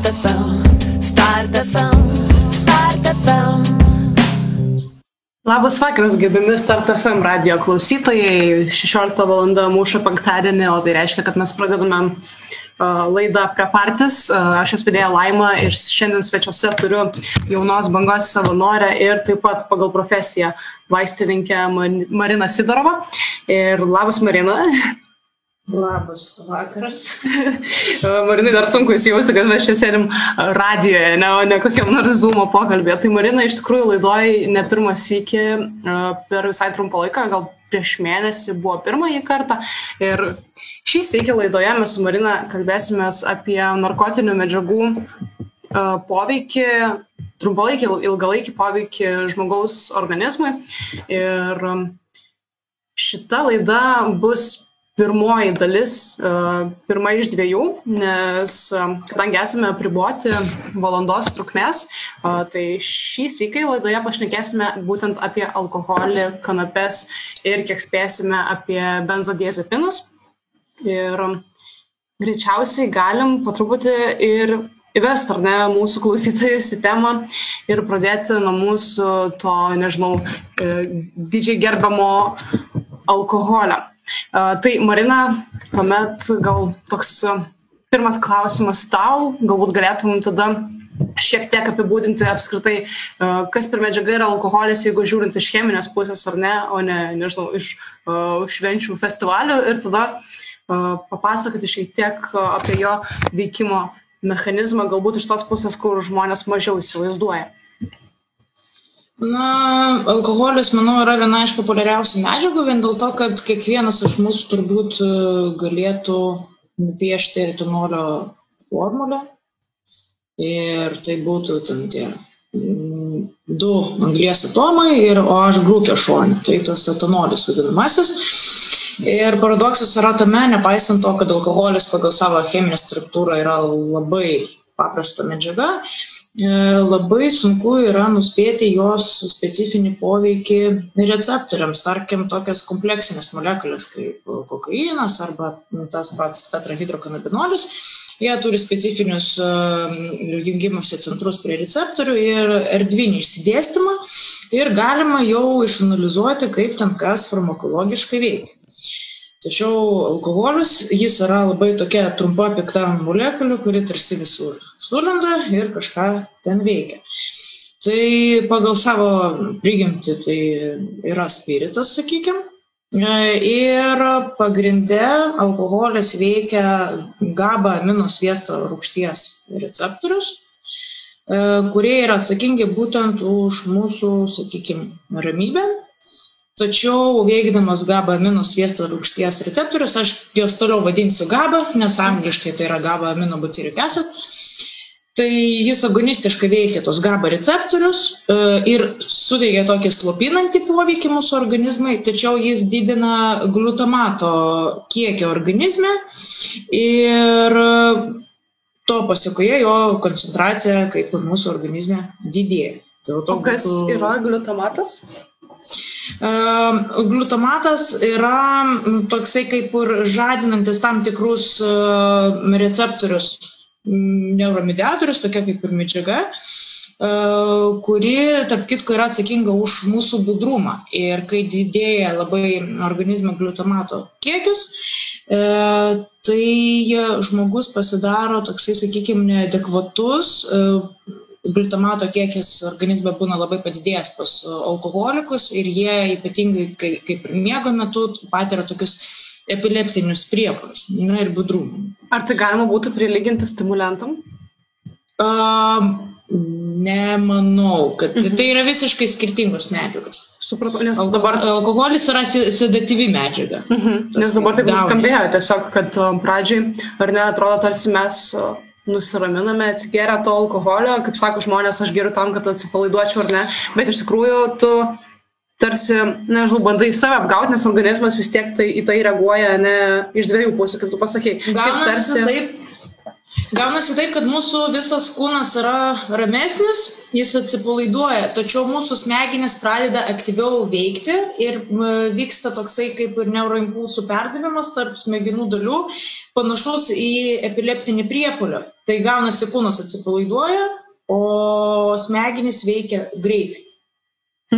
Start FM, Start FM, Start FM. Labas vakaras, gerbimi Start FM radio klausytojai. 16 val. mūšio penktadienį, o tai reiškia, kad mes pradedame laidą prie partis. Uh, aš esu vedėja Laima ir šiandien svečiuose turiu jaunos bangos savanorę ir taip pat pagal profesiją vaistininkę Mariną Sidorovą. Ir labas Marina. Labas vakaras. Marinai, dar sunku įsijausti, kad mes čia sėdim radijoje, ne, o ne kokiam nors Zoom pokalbėje. Tai Marina iš tikrųjų laidoj ne pirmas iki per visai trumpą laiką, gal prieš mėnesį buvo pirmąjį kartą. Ir šį sėkį laidoje mes su Marina kalbėsime apie narkotinių medžiagų poveikį, trumpalaikį, ilgalaikį poveikį žmogaus organizmui. Ir šita laida bus pirmoji dalis, e, pirma iš dviejų, nes e, kadangi esame apriboti valandos trukmės, e, tai šį sėkai laidoje pašnekėsime būtent apie alkoholį, kanapes ir kiek spėsime apie benzodiazepinus. Ir greičiausiai galim po truputį ir įvesti, ar ne, mūsų klausytojus į temą ir pradėti nuo mūsų to, nežinau, didžiai gerbiamo alkoholio. Tai Marina, tuomet gal toks pirmas klausimas tau, galbūt galėtum tada šiek tiek apibūdinti apskritai, kas per medžiaga yra alkoholis, jeigu žiūrint iš cheminės pusės ar ne, o ne, nežinau, iš švenčių festivalių ir tada papasakoti šiek tiek apie jo veikimo mechanizmą, galbūt iš tos pusės, kur žmonės mažiau įsivaizduoja. Na, alkoholis, manau, yra viena iš populiariausių medžiagų, vien dėl to, kad kiekvienas iš mūsų turbūt e, galėtų nupiešti etanolio formulę. Ir tai būtų ten tie mm, du anglies atomai ir OH grupė šonė, tai tas etanolis vadinamasis. Ir paradoksas yra tame, nepaisant to, kad alkoholis pagal savo cheminę struktūrą yra labai paprasta medžiaga, labai sunku yra nuspėti jos specifinį poveikį receptoriams, tarkim, tokias kompleksinės molekulės kaip kokainas arba tas pats tetrahidrokanabinolis. Jie turi specifinius e, jungimuose centrus prie receptorių ir erdvinį išsidėstymą ir galima jau išanalizuoti, kaip ten kas farmakologiškai veikia. Tačiau alkoholis, jis yra labai tokia trumpa pikta molekulė, kuri tarsi visur sulenda ir kažką ten veikia. Tai pagal savo prigimtį tai yra spiritas, sakykime. Ir pagrindė alkoholis veikia GABA amino sviesto rūgšties receptorius, kurie yra atsakingi būtent už mūsų, sakykime, ramybę Tačiau veikdamas GABA amino sviesto rūgšties receptorius, aš juos toliau vadinsiu GABA, nes angliškai tai yra GABA amino butyric acid, tai jis agonistiškai veikia tos GABA receptorius e, ir suteikia tokį slopinantį poveikį mūsų organizmai, tačiau jis didina glutamato kiekį organizme ir to pasiekoje jo koncentracija kaip ir mūsų organizme didėja. O kas būtų... yra glutamatas? Glutamatas yra toksai kaip ir žadinantis tam tikrus receptorius, neuromediatorius, tokia kaip ir medžiaga, kuri, tarp kitko, yra atsakinga už mūsų budrumą. Ir kai didėja labai organizme glutamato kiekis, tai žmogus pasidaro toksai, sakykime, neadekvatus glutamato kiekis organizme būna labai padidėjęs pas alkoholikus ir jie ypatingai, kai, kaip ir miego metu, patiria tokius epileptinius priepolius na, ir budrumą. Ar tai galima būtų prilyginti stimulantam? Um, nemanau, kad mhm. tai yra visiškai skirtingos medžiagos. Supratau, nes dabar... Alkoholis yra sedatyvi medžiaga. Mhm. Nes dabar taip nuskambėjo tiesiog, kad pradžiai, ar ne, atrodo, tarsi mes nusiraminame atsigėrę to alkoholio, kaip sako žmonės, aš geriu tam, kad atsipalaiduočiau ar ne, bet iš tikrųjų tu tarsi, nežinau, bandai save apgauti, nes organizmas vis tiek tai, į tai reaguoja ne iš dviejų pusių, kaip tu pasakei. Gaunasi tarsi... taip, Gaunasi taip, kad mūsų visas kūnas yra ramesnis, jis atsipalaiduoja, tačiau mūsų smegenys pradeda aktyviau veikti ir vyksta toksai kaip ir neuroimpulsų perdavimas tarp smegenų dalių, panašus į epileptinį priepolį. Tai gaunasi kūnas atsipalaiduoja, o smegenys veikia greitai.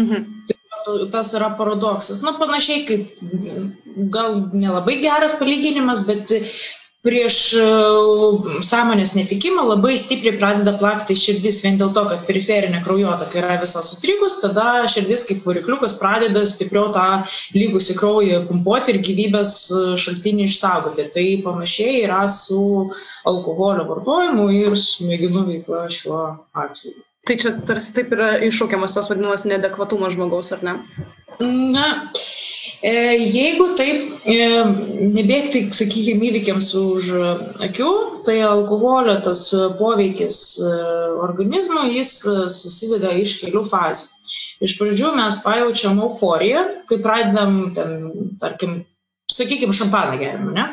Mhm. Tas yra paradoksas. Na, panašiai kaip, gal nelabai geras palyginimas, bet prieš e, sąmonės netikimą labai stipriai pradeda plakti širdis vien dėl to, kad periferinė kraujotaka yra visa sutrikus, tada širdis kaip varikliukas pradeda stipriau tą lygusi kraują pumpuoti ir gyvybės e, šaltinį išsaugoti. Tai panašiai yra su alkoholio vartojimu ir smegenų veikla šiuo atveju. Tai čia tarsi taip yra iššaukiamas tas vadinamas neadekvatumas žmogaus, ar ne? Na, E, jeigu taip e, nebėgti, sakykime, įvykiams už akių, tai alkoholio tas poveikis e, organizmo, jis susideda iš kelių fazių. Iš pradžių mes pajaučiam euforiją, kai pradedam, ten, tarkim, sakykime, šampaną geriam, ne?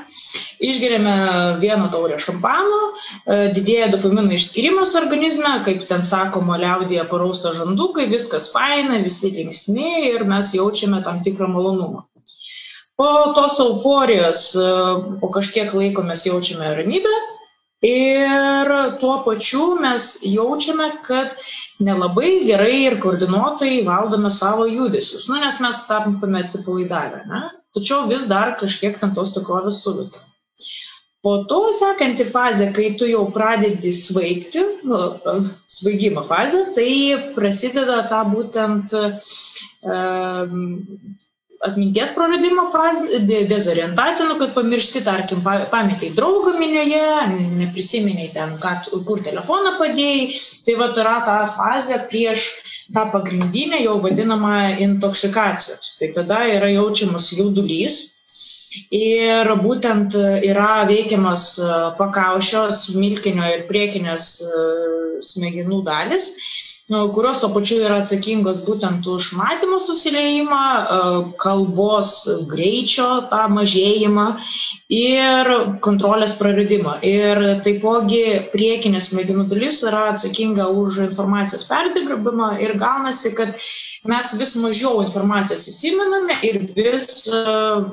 Išgeriame vieną taurę šampano, e, didėja dopamino išskirimas organizme, kaip ten sakoma, liaudėje parausta žandukai, viskas faina, visi linksmi ir mes jaučiame tam tikrą malonumą. Po tos euforijos, e, po kažkiek laiko mes jaučiame ramybę ir tuo pačiu mes jaučiame, kad nelabai gerai ir koordinuotai valdome savo judesius, nu, nes mes tampame atsipalaidavę. Ne? Tačiau vis dar kažkiek ten tos tikrovės suvokia. Po to sekanti fazė, kai tu jau pradedi svaigti, nu, svaigimo fazė, tai prasideda ta būtent atminties praradimo fazė, de, dezorientacija, nu, kad pamiršti, tarkim, pametai draugą minioje, neprisiminiai ten, ką, kur telefoną padėjai, tai va yra ta fazė prieš tą pagrindinę jau vadinamą intoksikacijos. Tai tada yra jaučiamas jaudulys ir būtent yra veikiamas pakaušio, smilkinio ir priekinės e, smegenų dalis kurios to pačiu yra atsakingos būtent už matymo susiliejimą, e, kalbos greičio tą mažėjimą ir kontrolės praradimą. Ir taipogi priekinė smegenų dalis yra atsakinga už informacijos perdirbimą ir gaunasi, kad mes vis mažiau informacijos įsimename ir vis e,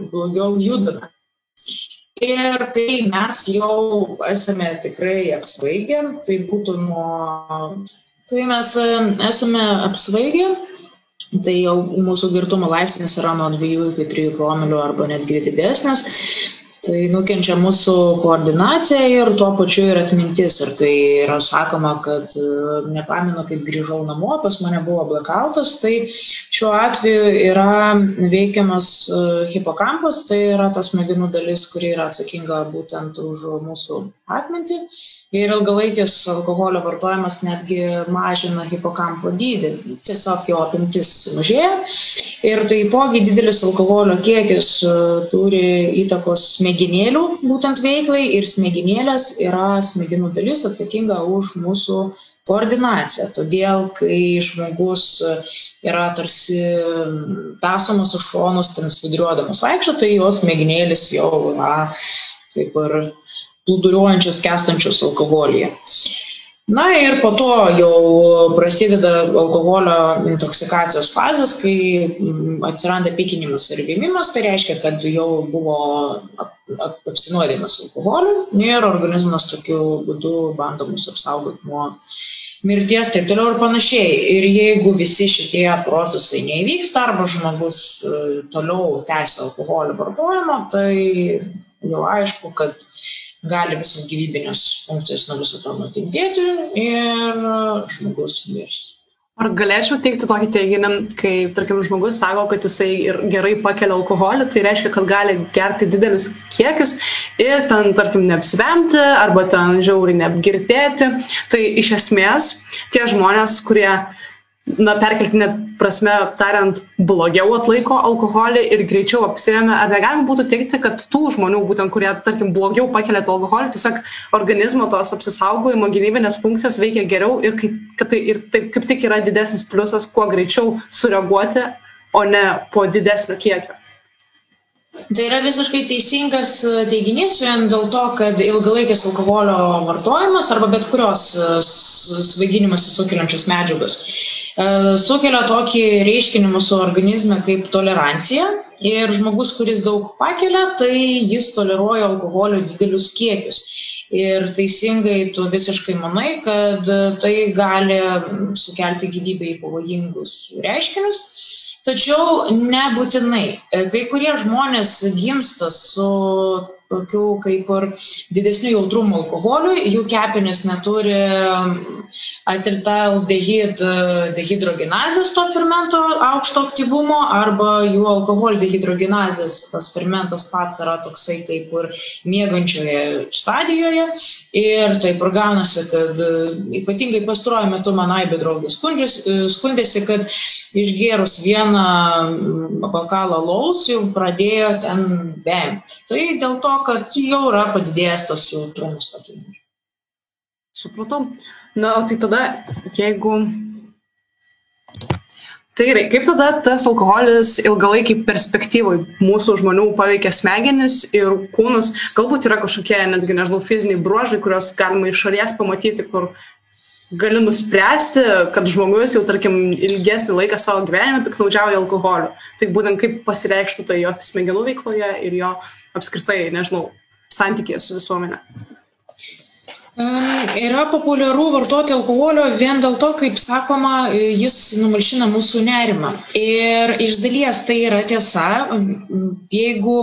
blogiau judame. Ir tai mes jau esame tikrai apsvaigę, tai būtų nuo kai mes e, esame apsvaigę tai jau mūsų girtumo laipsnis yra nuo dviejų iki trijų promilių arba netgi didesnis tai nukenčia mūsų koordinacija ir tuo pačiu ir atmintis. Ir kai yra sakoma, kad e, nepamenu, kaip grįžau namo, pas mane buvo blackoutas, tai šiuo atveju yra veikiamas e, hipokampas, tai yra tas smegenų dalis, kuri yra atsakinga būtent už mūsų atmintį. Ir ilgalaikis alkoholio vartojimas netgi mažina hipokampo dydį, tiesiog jo apimtis mažėja. Ir taipogi didelis alkoholio kiekis e, turi įtakos smegenėlių būtent veiklai ir smegenėlės yra smegenų dalis atsakinga už mūsų koordinaciją. Todėl, kai žmogus yra tarsi tasomas už šonus, ten svidriuodamas vaikščio, tai jos smegenėlis jau yra kaip ir plūduriuojančius, kestančius alkoholyje. Na ir po to jau prasideda alkoholio intoksikacijos fazės, kai mm, atsiranda pykinimas ir vėmimas, tai reiškia, kad jau buvo apsinuodimas alkoholiu ir organizmas tokiu būdu bando mus apsaugoti nuo mirties, taip toliau ir panašiai. Ir jeigu visi šitie procesai neįvyksta arba žmogus e, toliau tęsia alkoholio vartojimą, tai jau aišku, kad gali visos gyvybinės funkcijos nuo viso to nukentėti ir žmogus mirs. Ar galėčiau teikti tokį teiginį, kai, tarkim, žmogus sako, kad jisai ir gerai pakelia alkoholį, tai reiškia, kad gali gerti didelius kiekius ir ten, tarkim, neapsivemti arba ten žiauriai neapgirtėti. Tai iš esmės tie žmonės, kurie na, perkeltinė prasme tariant, blogiau atlaiko alkoholį ir greičiau apsivėmė, ar negalima būtų teikti, kad tų žmonių, būtent kurie, tarkim, blogiau pakelia tą alkoholį, tiesiog organizmo tos apsisaugojimo gyvybinės funkcijos veikia geriau ir kaip, kad tai ir taip kaip tik yra didesnis pliusas, kuo greičiau sureaguoti, o ne po didesnio kiekio. Tai yra visiškai teisingas teiginys vien dėl to, kad ilgalaikis alkoholio vartojimas arba bet kurios svaiginimąsi sukeliančios medžiagos sukelia tokį reiškinį mūsų organizme kaip tolerancija ir žmogus, kuris daug pakelia, tai jis toleruoja alkoholio didelius kiekius. Ir teisingai tu visiškai manai, kad tai gali sukelti gyvybei pavojingus reiškinius. Tačiau nebūtinai. Kai kurie žmonės gimsta su tokių kaip ir didesnių jautrumų alkoholiui, jų kepenys neturi acetaldehyd dehidrogenazės to fermento aukšto aktyvumo arba jų alkoholio dehidrogenazės tas fermentas pats yra toksai kaip ir mėgančioje stadijoje ir taip ir gaunasi, kad ypatingai pastaruoju metu man aibė draugų skundėsi, kad išgėrus vieną bokalą laus jau pradėjo ten vemti. Tai dėl to, kad jau yra padidėjęs tas jautrumas tokį. Supratau. Na, o tai tada, jeigu... Tai gerai, kaip tada tas alkoholis ilgalaikiai perspektyvai mūsų žmonių paveikia smegenis ir kūnus, galbūt yra kažkokie, netgi nežinau, fiziniai bruožai, kuriuos galima iš šalies pamatyti, kur gali nuspręsti, kad žmogus jau, tarkim, ilgesnį laiką savo gyvenime piknaudžiauja alkoholiu. Tai būtent kaip pasireikštų tai jo smegenų veikloje ir jo apskritai, nežinau, santykėje su visuomenė. Yra populiaru vartoti alkoholio vien dėl to, kaip sakoma, jis numalšina mūsų nerimą. Ir iš dalies tai yra tiesa. Jeigu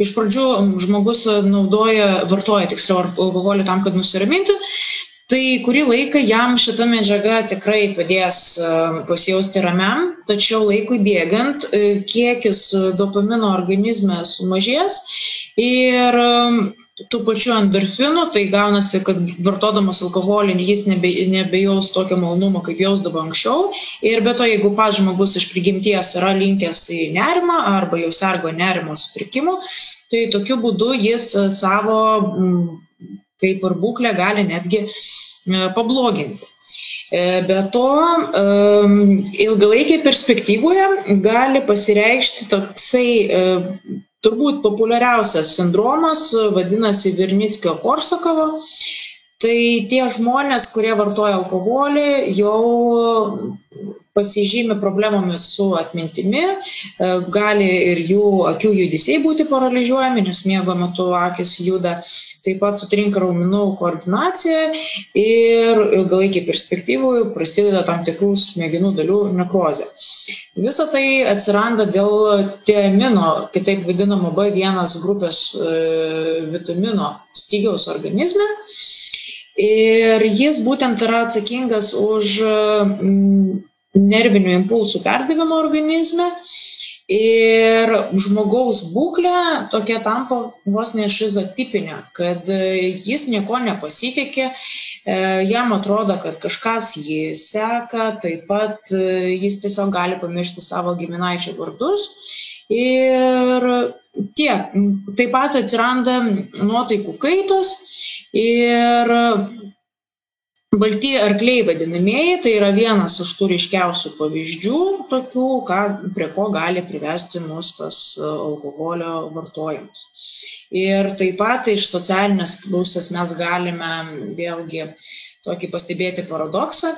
iš pradžių žmogus naudoja, vartoja tiksliau alkoholį tam, kad nusiraminti, tai kurį laiką jam šita medžiaga tikrai padės pasijausti ramiam, tačiau laikui bėgant kiekis dopamino organizme sumažės ir tų pačių endorfinų, tai gaunasi, kad vartodamas alkoholį jis nebe, nebejaus tokio malonumo, kaip jausdavo anksčiau. Ir be to, jeigu pats žmogus iš prigimties yra linkęs į nerimą arba jau sergo nerimo sutrikimu, tai tokiu būdu jis savo kaip ir būklę gali netgi pabloginti. E, be to, ilgalaikėje perspektyvoje gali pasireikšti toksai turbūt populiariausias sindromas vadinasi Virnickio Korsakovo. Tai tie žmonės, kurie vartoja alkoholį, jau pasižymi problemomis su atmintimi, e, gali ir jų akių judesiai būti paralyžiuojami, nes miego metu akis juda, taip pat sutrinka raumenų koordinacija ir ilgalaikiai perspektyvui prasideda tam tikrų smegenų dalių nekrozė. Visa tai atsiranda dėl tiamino, kitaip vadinamo B1 grupės e, vitamino stygiaus organizme. Ir jis būtent yra atsakingas už nervinių impulsų perdavimo organizme ir žmogaus būklė tokia tampa vos ne šizotipinė, kad jis nieko nepasitikė, e, jam atrodo, kad kažkas jį seka, taip pat e, jis tiesiog gali pamiršti savo giminaičio vardus. Ir tiek. Taip pat atsiranda nuotaikų kaitos ir baltieji arkliai vadinamieji tai yra vienas iš tų ryškiausių pavyzdžių tokių ką prie ko gali privesti mus tas e, alkoholio vartojimas. Ir taip pat iš socialinės pusės mes galime vėlgi tokį pastebėti paradoksą.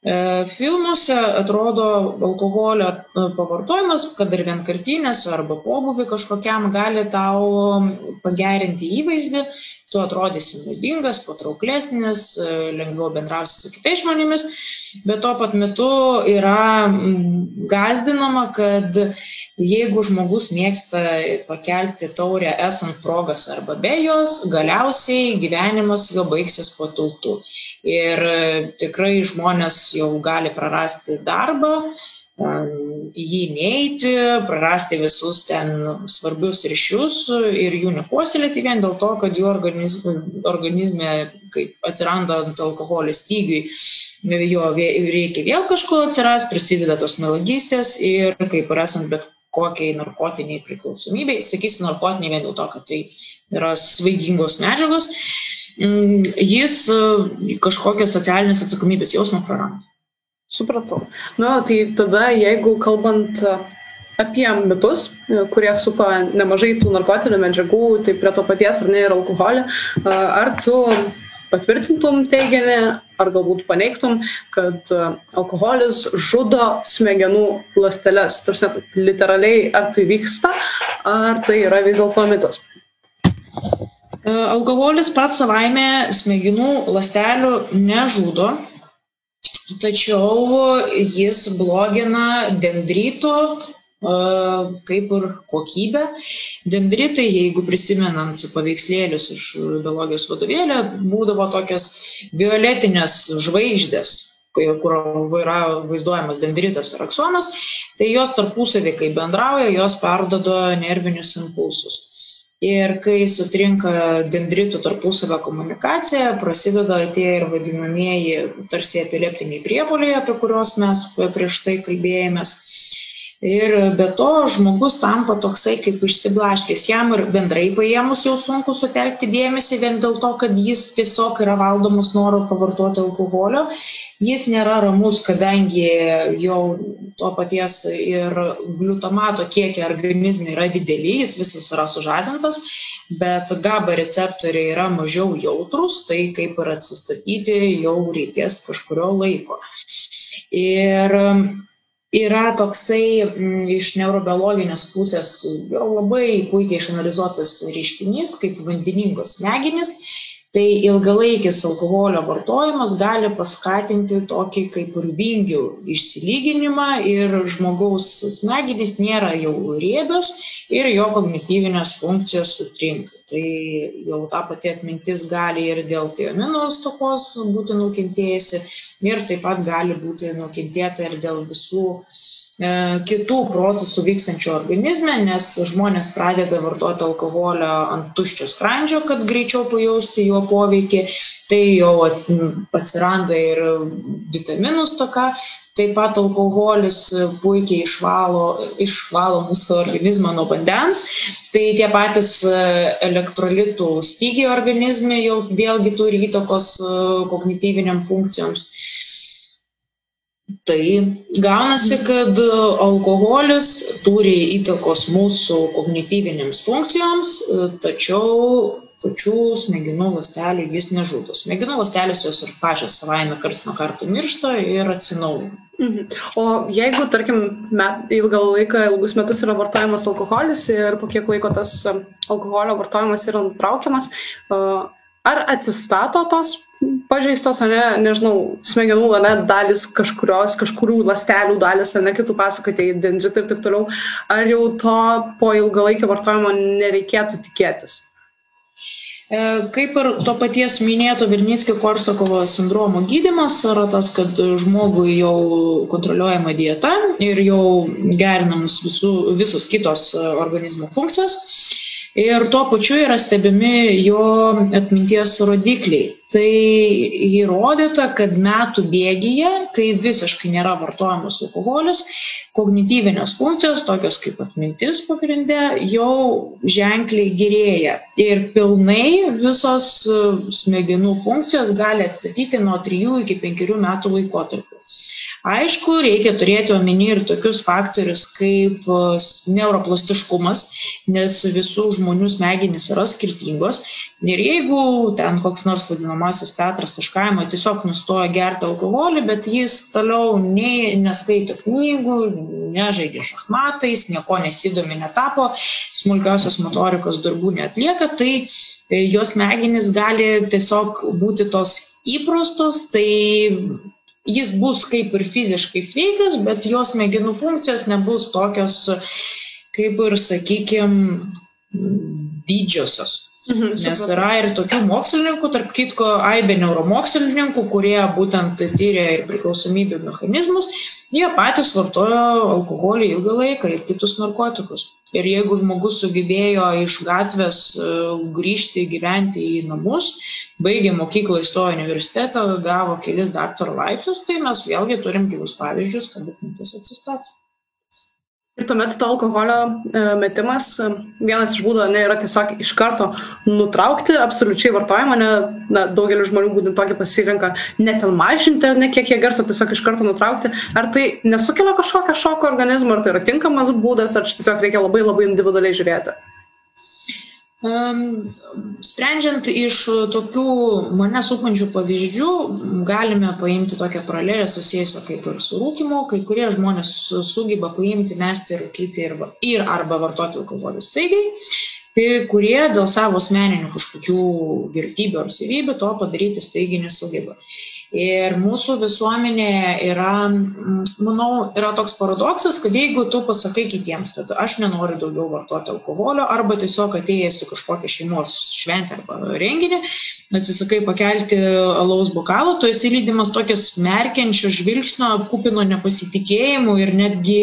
E, filmuose atrodo alkoholio e, pavartojimas, kad ir vienkartinės arba pobuvį kažkokiam gali tau pagerinti įvaizdį, tu atrodysi naudingas, patrauklesnis, e, lengviau bendrausi su kitais žmonėmis, bet tuo pat metu yra gazdinama, kad jeigu žmogus mėgsta pakelti taurę esant progas arba be jos, galiausiai gyvenimas jo baigsis po tiltu. Ir tikrai žmonės jau gali prarasti darbą, į jį neiti, prarasti visus ten svarbius ryšius ir jų nepuoselėti vien dėl to, kad jų organizme, organizme kaip atsirandant alkoholio stygiui, jo reikia vėl kažko atsiras, prisideda tos melagystės ir kaip ir esant bet kokiai narkotiniai priklausomybei, sakysi narkotiniai vien dėl to, kad tai yra svaigingos medžiagos, jis kažkokią socialinės atsakomybės jausmą praranda. Supratau. Na, tai tada, jeigu kalbant apie mitus, kurie supa nemažai tų narkotinių medžiagų, tai prie to paties ar ne ir alkoholį. Ar tu patvirtintum teiginį, ar galbūt paneigtum, kad alkoholis žudo smegenų ląsteles. Tarsi, literaliai, ar tai vyksta, ar tai yra vis dėlto mitas? E, alkoholis pats savaime smegenų ląstelių nežudo, tačiau jis blogina dendrito e, kaip ir kokybę. Dendritai, jeigu prisimenant paveikslėlius iš biologijos vadovėlio, būdavo tokias violetinės žvaigždės, kur yra vaizduojamas dendritas ir aksonas, tai jos tarpusavį, kai bendrauja, jos perdodo nervinius impulsus ir kai sutrinka dendritų tarpusavio komunikacija prasideda tie ir vadinamieji tarsi epileptiniai priepuoliai apie kuriuos mes prieš tai kalbėjomės ir be to žmogus tampa toksai kaip išsiblaškęs. Jam ir bendrai paėmus jau sunku sutelkti dėmesį vien dėl to kad jis tiesiog yra valdomas noro pavartoti alkoholio. Jis nėra ramus kadangi jau to paties ir gliutamato kiekiai organizme yra dideli jis visas yra sužadintas bet gaba receptoriai yra mažiau jautrūs tai kaip ir atsistatyti jau reikės kažkurio laiko. Ir yra toksai mm, iš neurobiologinės pusės labai puikiai išanalizuotas reiškinys kaip vandeningos smegenys tai ilgalaikis alkoholio vartojimas gali paskatinti tokį kaip ir vingių išsilyginimą ir žmogaus smegenys nėra jau riebios ir jo kognityvinės funkcijos sutrinka. Tai jau ta pati atmintis gali ir dėl tiamino stokos būti nukentėjusi ir taip pat gali būti nukentėta ir dėl visų E, kitų procesų vykstančių organizme, nes žmonės pradeda vartoti alkoholio ant tuščio skrandžio, kad greičiau pajausti jo poveikį, tai jau atsiranda ir vitaminų stoka, taip pat alkoholis puikiai išvalo, išvalo mūsų organizmą nuo vandens, tai tie patys elektrolitų stygiai organizme jau vėlgi turi įtakos e, kognityviniam funkcijoms. Tai gaunasi, kad alkoholis turi įtakos mūsų kognityvinėms funkcijoms, tačiau pačių smegenų ląstelių jis nežudo. Smegenų ląstelės jos ir pačios savaime karts nuo karto miršta ir atsinaujina. Mhm. O jeigu, tarkim, met, ilgą laiką, ilgus metus yra vartojamas alkoholis ir po kiek laiko tas alkoholio vartojimas yra nutraukiamas, ar atsistato tos pažeistos, ne, nežinau, smegenų, ne, dalis kažkurios, kažkurių lastelių dalis, ne, kitų pasakotai, dendritai ir taip toliau, ar jau to po ilgalaikio vartojimo nereikėtų tikėtis? E, kaip ir to paties minėto Virnitskio Korsakovo sindromo gydimas yra tas, kad žmogui jau kontroliuojama dieta ir jau gerinamos visų, visos kitos organizmo funkcijos ir tuo pačiu yra stebimi jo atminties rodikliai. Tai įrodyta, kad metų bėgyje, kai visiškai nėra vartojamas alkoholis, kognityvinės funkcijos, tokios kaip atmintis pagrindė, jau ženkliai gerėja. Ir pilnai visos smegenų funkcijos gali atstatyti nuo 3 iki 5 metų laikotarpiu aišku reikia turėti omeny ir tokius faktorius kaip e, neuroplastiškumas nes visų žmonių smegenys yra skirtingos. Ir jeigu ten koks nors vadinamasis petras iš kaimo tiesiog nustoja gerti alkoholį bet jis toliau nei neskaito knygų nežaidžia šachmatais niekuo nesidomi netapo smulkiosios motorikos darbų neatlieka tai e, jo smegenys gali tiesiog būti tos įprastos tai jis bus kaip ir fiziškai sveikas, bet jo smegenų funkcijos nebus tokios, kaip ir, sakykime, didžiosios. Mhm, Nes yra ir tokių mokslininkų, tarp kitko, aibė neuromokslininkų, kurie būtent tyrė ir priklausomybių mechanizmus, jie patys vartojo alkoholį ilgą laiką ir kitus narkotikus. Ir jeigu žmogus sugebėjo iš gatvės e, grįžti gyventi į namus, baigė mokyklą, įstojo universitetą, gavo kelis daktaro laipsnius, tai mes vėlgi turim gyvus pavyzdžius, kad atmintis atsistatė. Ir tuomet to alkoholio e, metimas, e, vienas iš būdų ne, yra tiesiog iš karto nutraukti absoliučiai vartojimą, ne, na, daugelis žmonių būtent tokį pasirinka, net ten mažinti, ar ne kiek jie garso, tiesiog iš karto nutraukti. Ar tai nesukelia kažkokią šoko organizmą, ar tai yra tinkamas būdas, ar čia tiesiog reikia labai labai individualiai žiūrėti. Sprendžiant iš tokių mane supančių pavyzdžių, galime paimti tokią paralelę susijusią kaip ir su rūkimu, kai kurie žmonės sugeba paimti, mesti, rūkyti ir, ir arba vartoti alkoholį staigiai, kai kurie dėl savo asmeninių kažkokių vertybių ar savybių to padaryti staigiai nesugeba. Ir mūsų visuomenėje yra, manau, yra toks paradoksas, kad jeigu tu pasakai kitiems, kad aš nenoriu daugiau vartoti alkoholio, arba tiesiog atėjęs į kažkokią šeimos šventę arba renginį, atsisakai pakelti alaus bokalą, tu esi lydimas tokias merkiančio žvilgsnio, kupino nepasitikėjimų ir netgi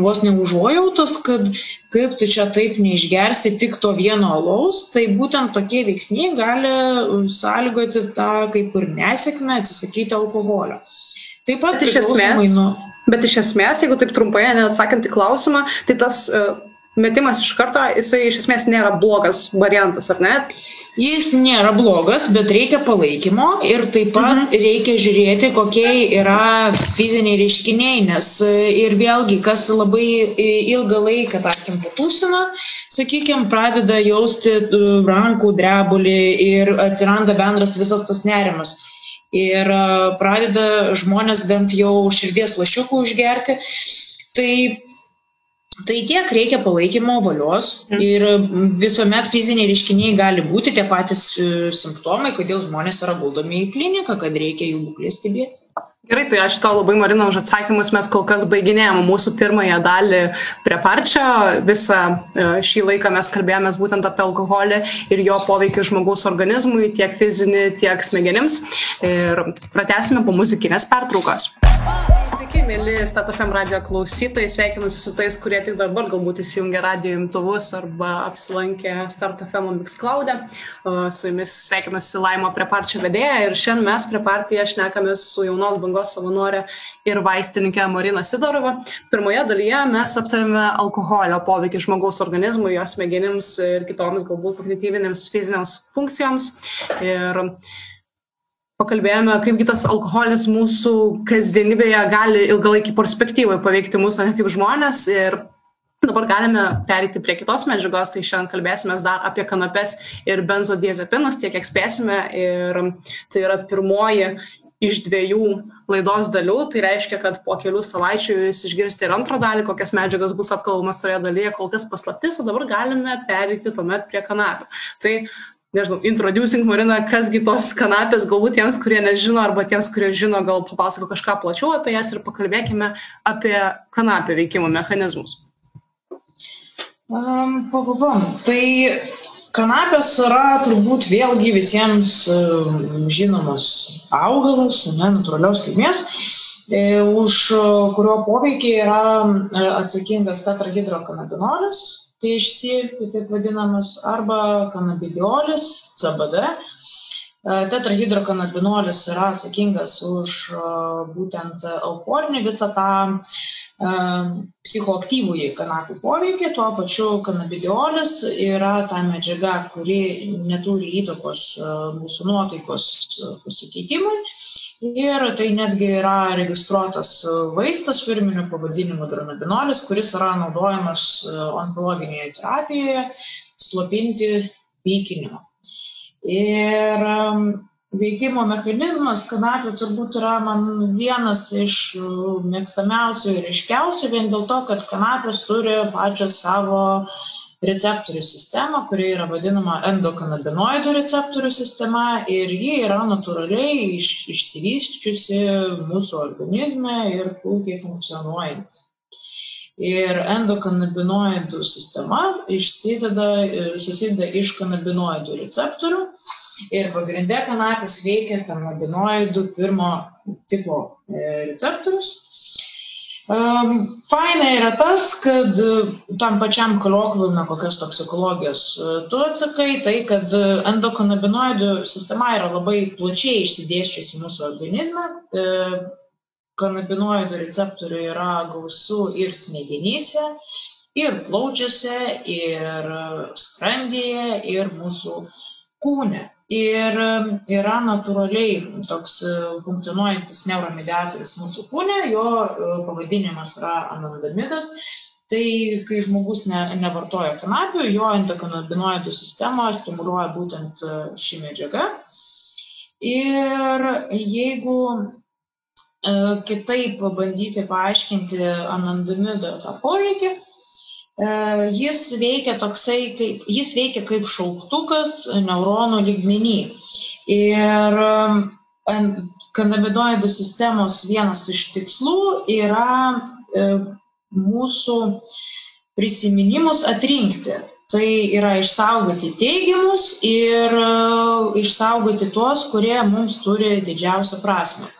vos neužuojautos, kad kaip tu čia taip neišgersi tik to vieno alaus, tai būtent tokie veiksniai gali sąlygoti tą kaip ir nesėkmę atsisakyti alkoholio. Taip pat bet iš esmės, nuo... bet iš esmės, jeigu taip trumpai neatsakant į klausimą, tai tas uh, metimas iš karto, jisai iš esmės nėra blogas variantas, ar ne? Jis nėra blogas, bet reikia palaikymo ir taip pat mhm. reikia žiūrėti, kokie yra fiziniai reiškiniai, nes e, ir vėlgi, kas labai e, ilgą laiką, tarkim, patūsina, sakykime, pradeda jausti e, rankų drebulį ir atsiranda bendras visas tas nerimas. Ir pradeda žmonės bent jau širdies lašiukų užgerti. Tai Tai tiek reikia palaikymo valios mm. ir visuomet fiziniai reiškiniai gali būti tie patys e, simptomai, kodėl žmonės yra guldomi į kliniką, kad reikia jų būklę stebėti. Gerai, tai ačiū tau labai, Marina, už atsakymus. Mes kol kas baiginėjom mūsų pirmąją dalį prie parčio. Visą e, šį laiką mes kalbėjomės būtent apie alkoholį ir jo poveikį žmogaus organizmui, tiek fizinį, tiek smegenims. Ir pratęsime po muzikinės pertraukos. Sveiki, mėly StatFM radio klausytojai, sveikinusi su tais, kurie tik dabar galbūt įsijungia radio imtuvus arba apsilankė StartFM Mixcloud'e. Su jumis sveikinasi Laimo preparčio vedėja ir šiandien mes prepartiją šnekamės su jaunos bangos savanorė ir vaistininkė Marina Sidorova. Pirmoje dalyje mes aptarėme alkoholio poveikį žmogaus organizmui, jos smegenims ir kitoms galbūt kognityvinėms fizinėms funkcijoms. Ir pakalbėjome, kaipgi tas alkoholis mūsų kasdienybėje gali ilgalaikį perspektyvai paveikti mūsų kaip žmonės. Ir dabar galime perėti prie kitos medžiagos, tai šiandien kalbėsime dar apie kanapes ir benzodiazepinus, tiek kiek spėsime. Ir tai yra pirmoji iš dviejų laidos dalių, tai reiškia, kad po kelių savaičių jūs išgirsite ir antrą dalį, kokias medžiagas bus apkalbamas toje dalyje, kol kas paslaptis, o dabar galime perėti tuomet prie kanapių. Tai nežinau, introducing Marina, kasgi tos kanapės, galbūt tiems, kurie nežino, arba tiems, kurie žino, gal papasako kažką plačiau apie jas ir pakalbėkime apie kanapę veikimo mechanizmus. Um, pababam. Tai kanapės yra turbūt vėlgi visiems um, žinomas augalas, ne, natūralios kilmės, e, už kurio poveikį yra e, atsakingas tetrahidrokanabinolis, THC, taip vadinamas, arba kanabidiolis, CBD. E, tetrahidrokanabinolis yra atsakingas už e, būtent euforinį visą tą e, psichoaktyvųjį kanapių poveikį, tuo pačiu kanabidiolis yra ta medžiaga, kuri neturi įtakos mūsų nuotaikos pasikeitimui Ir tai netgi yra registruotas vaistas firminiu pavadinimu dronabinolis, kuris yra naudojamas e, onkologinėje terapijoje slopinti pykinimą. Ir veikimo mechanizmas kanapių turbūt yra man vienas iš mėgstamiausių ir iškiausių, vien dėl to, kad kanapės turi pačią savo uh, receptorių sistemą, kuri yra vadinama endokanabinoidų receptorių sistema ir ji yra natūraliai iš, išsivysčiusi mūsų organizme ir puikiai funkcionuojanti. Ir endokanabinoidų sistema išsideda, susideda iš kanabinoidų receptorių ir pagrindė kanapės veikia kanabinoidų pirmo tipo e, receptorius faina yra tas, kad tam pačiam kolokviume kokios toksikologijos tu atsakai, tai kad endokanabinoidų sistema yra labai plačiai išsidėščiusi mūsų organizme. kanabinoidų receptorių yra gausu ir smegenyse, ir plaučiuose, ir skrandyje, ir mūsų kūne. Ir yra natūraliai toks funkcionuojantis neuromediatorius mūsų kūne, jo pavadinimas yra anandamidas. Tai kai žmogus ne, nevartoja kanapių, jo endokanabinoidų sistemą stimuliuoja būtent ši medžiaga. Ir jeigu kitaip bandyti paaiškinti anandamido tą poveikį, E, jis veikia toksai, kaip, jis veikia kaip šauktukas neuronų lygmenį. Ir kanabinoidų sistemos vienas iš tikslų yra e, mūsų prisiminimus atrinkti. Tai yra išsaugoti teigiamus ir e, išsaugoti tuos, kurie mums turi didžiausią prasme.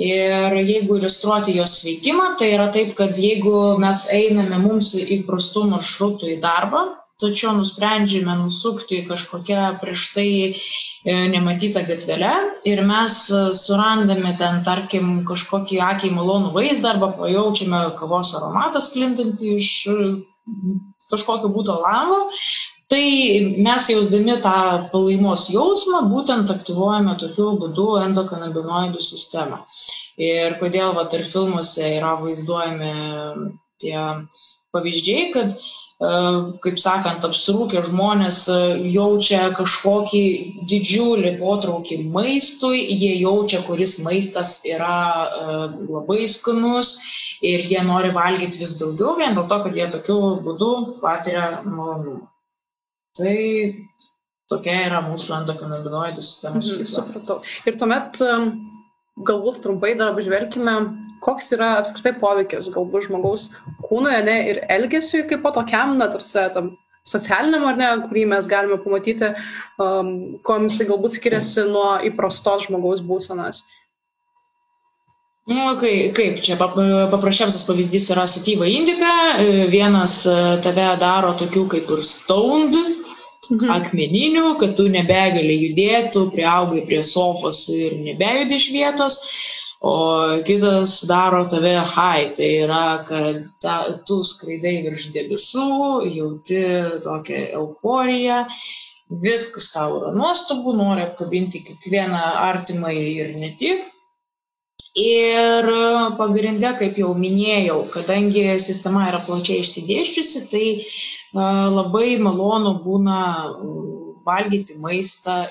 Ir jeigu iliustruoti jos veikimą, tai yra taip, kad jeigu mes einame mums įprastų maršrutų į darbą, tačiau nusprendžiame nusukti kažkokią prieš tai e, nematytą gatvelę ir mes surandame ten, tarkim, kažkokį akiai malonų vaizdą arba pajaučiame kavos aromatą sklintantį iš kažkokio būto lango, Tai mes jausdami tą palaimos jausmą būtent aktyvuojame tokiu būdu endokanabinoidų sistemą. Ir kodėl vat, ir filmuose yra vaizduojami tie pavyzdžiai, kad, e, kaip sakant, apsirūkę žmonės e, jaučia kažkokį didžiulį potraukį maistui, jie jaučia, kuris maistas yra e, labai skanus ir jie nori valgyti vis daugiau vien dėl to, kad jie tokiu būdu patiria malonumą. Tai tokia yra mūsų endokanabinoidų sistemos mhm. Supratau. Ir tuomet galbūt trumpai dar apžvelgime, koks yra apskritai poveikis galbūt žmogaus kūnoje ne, ir elgesiui kaip po tokiam, na, tarsi tam socialiniam ar ne, kurį mes galime pamatyti, um, kuo jisai galbūt skiriasi nuo įprastos žmogaus būsenos. Nu, kai, kaip čia paprasčiausias pavyzdys yra satyva indika, vienas e, tave daro tokių kaip ir stoned, mhm. akmeninių, kad tu nebegali judėti, tu priaugai prie sofos ir nebejudi iš vietos, o kitas daro tave high, tai yra, kad ta, tu skraidai virš debesų, jauti tokią euforiją, viskas tau yra nuostabu, nori apkabinti kiekvieną artimą ir ne tik. Ir pagrindė, kaip jau minėjau, kadangi sistema yra plačiai išsidėščiusi, tai labai malonu būna valgyti maistą,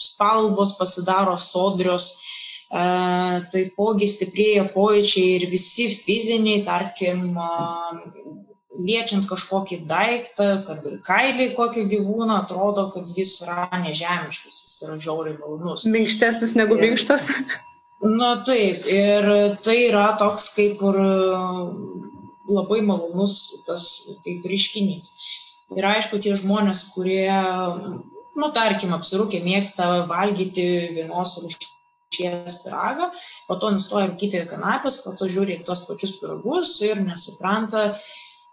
spalvos pasidaro sodrios, taipogi stiprėja pojūčiai ir visi fiziniai, tarkim, liečiant kažkokį daiktą, kad ir kailį kokį gyvūną, atrodo, kad jis yra nežemiškas, jis yra žiauriai malonus. Minkštesnis negu minkštas. Na taip, ir tai yra toks kaip ir labai malonus tas kaip reiškinys. Ir aišku, tie žmonės, kurie, nu, tarkim, apsirūkė, mėgsta valgyti vienos rūšies piragą, po to nustoja rūkyti kanapės, po to žiūri tos pačius piragus ir nesupranta,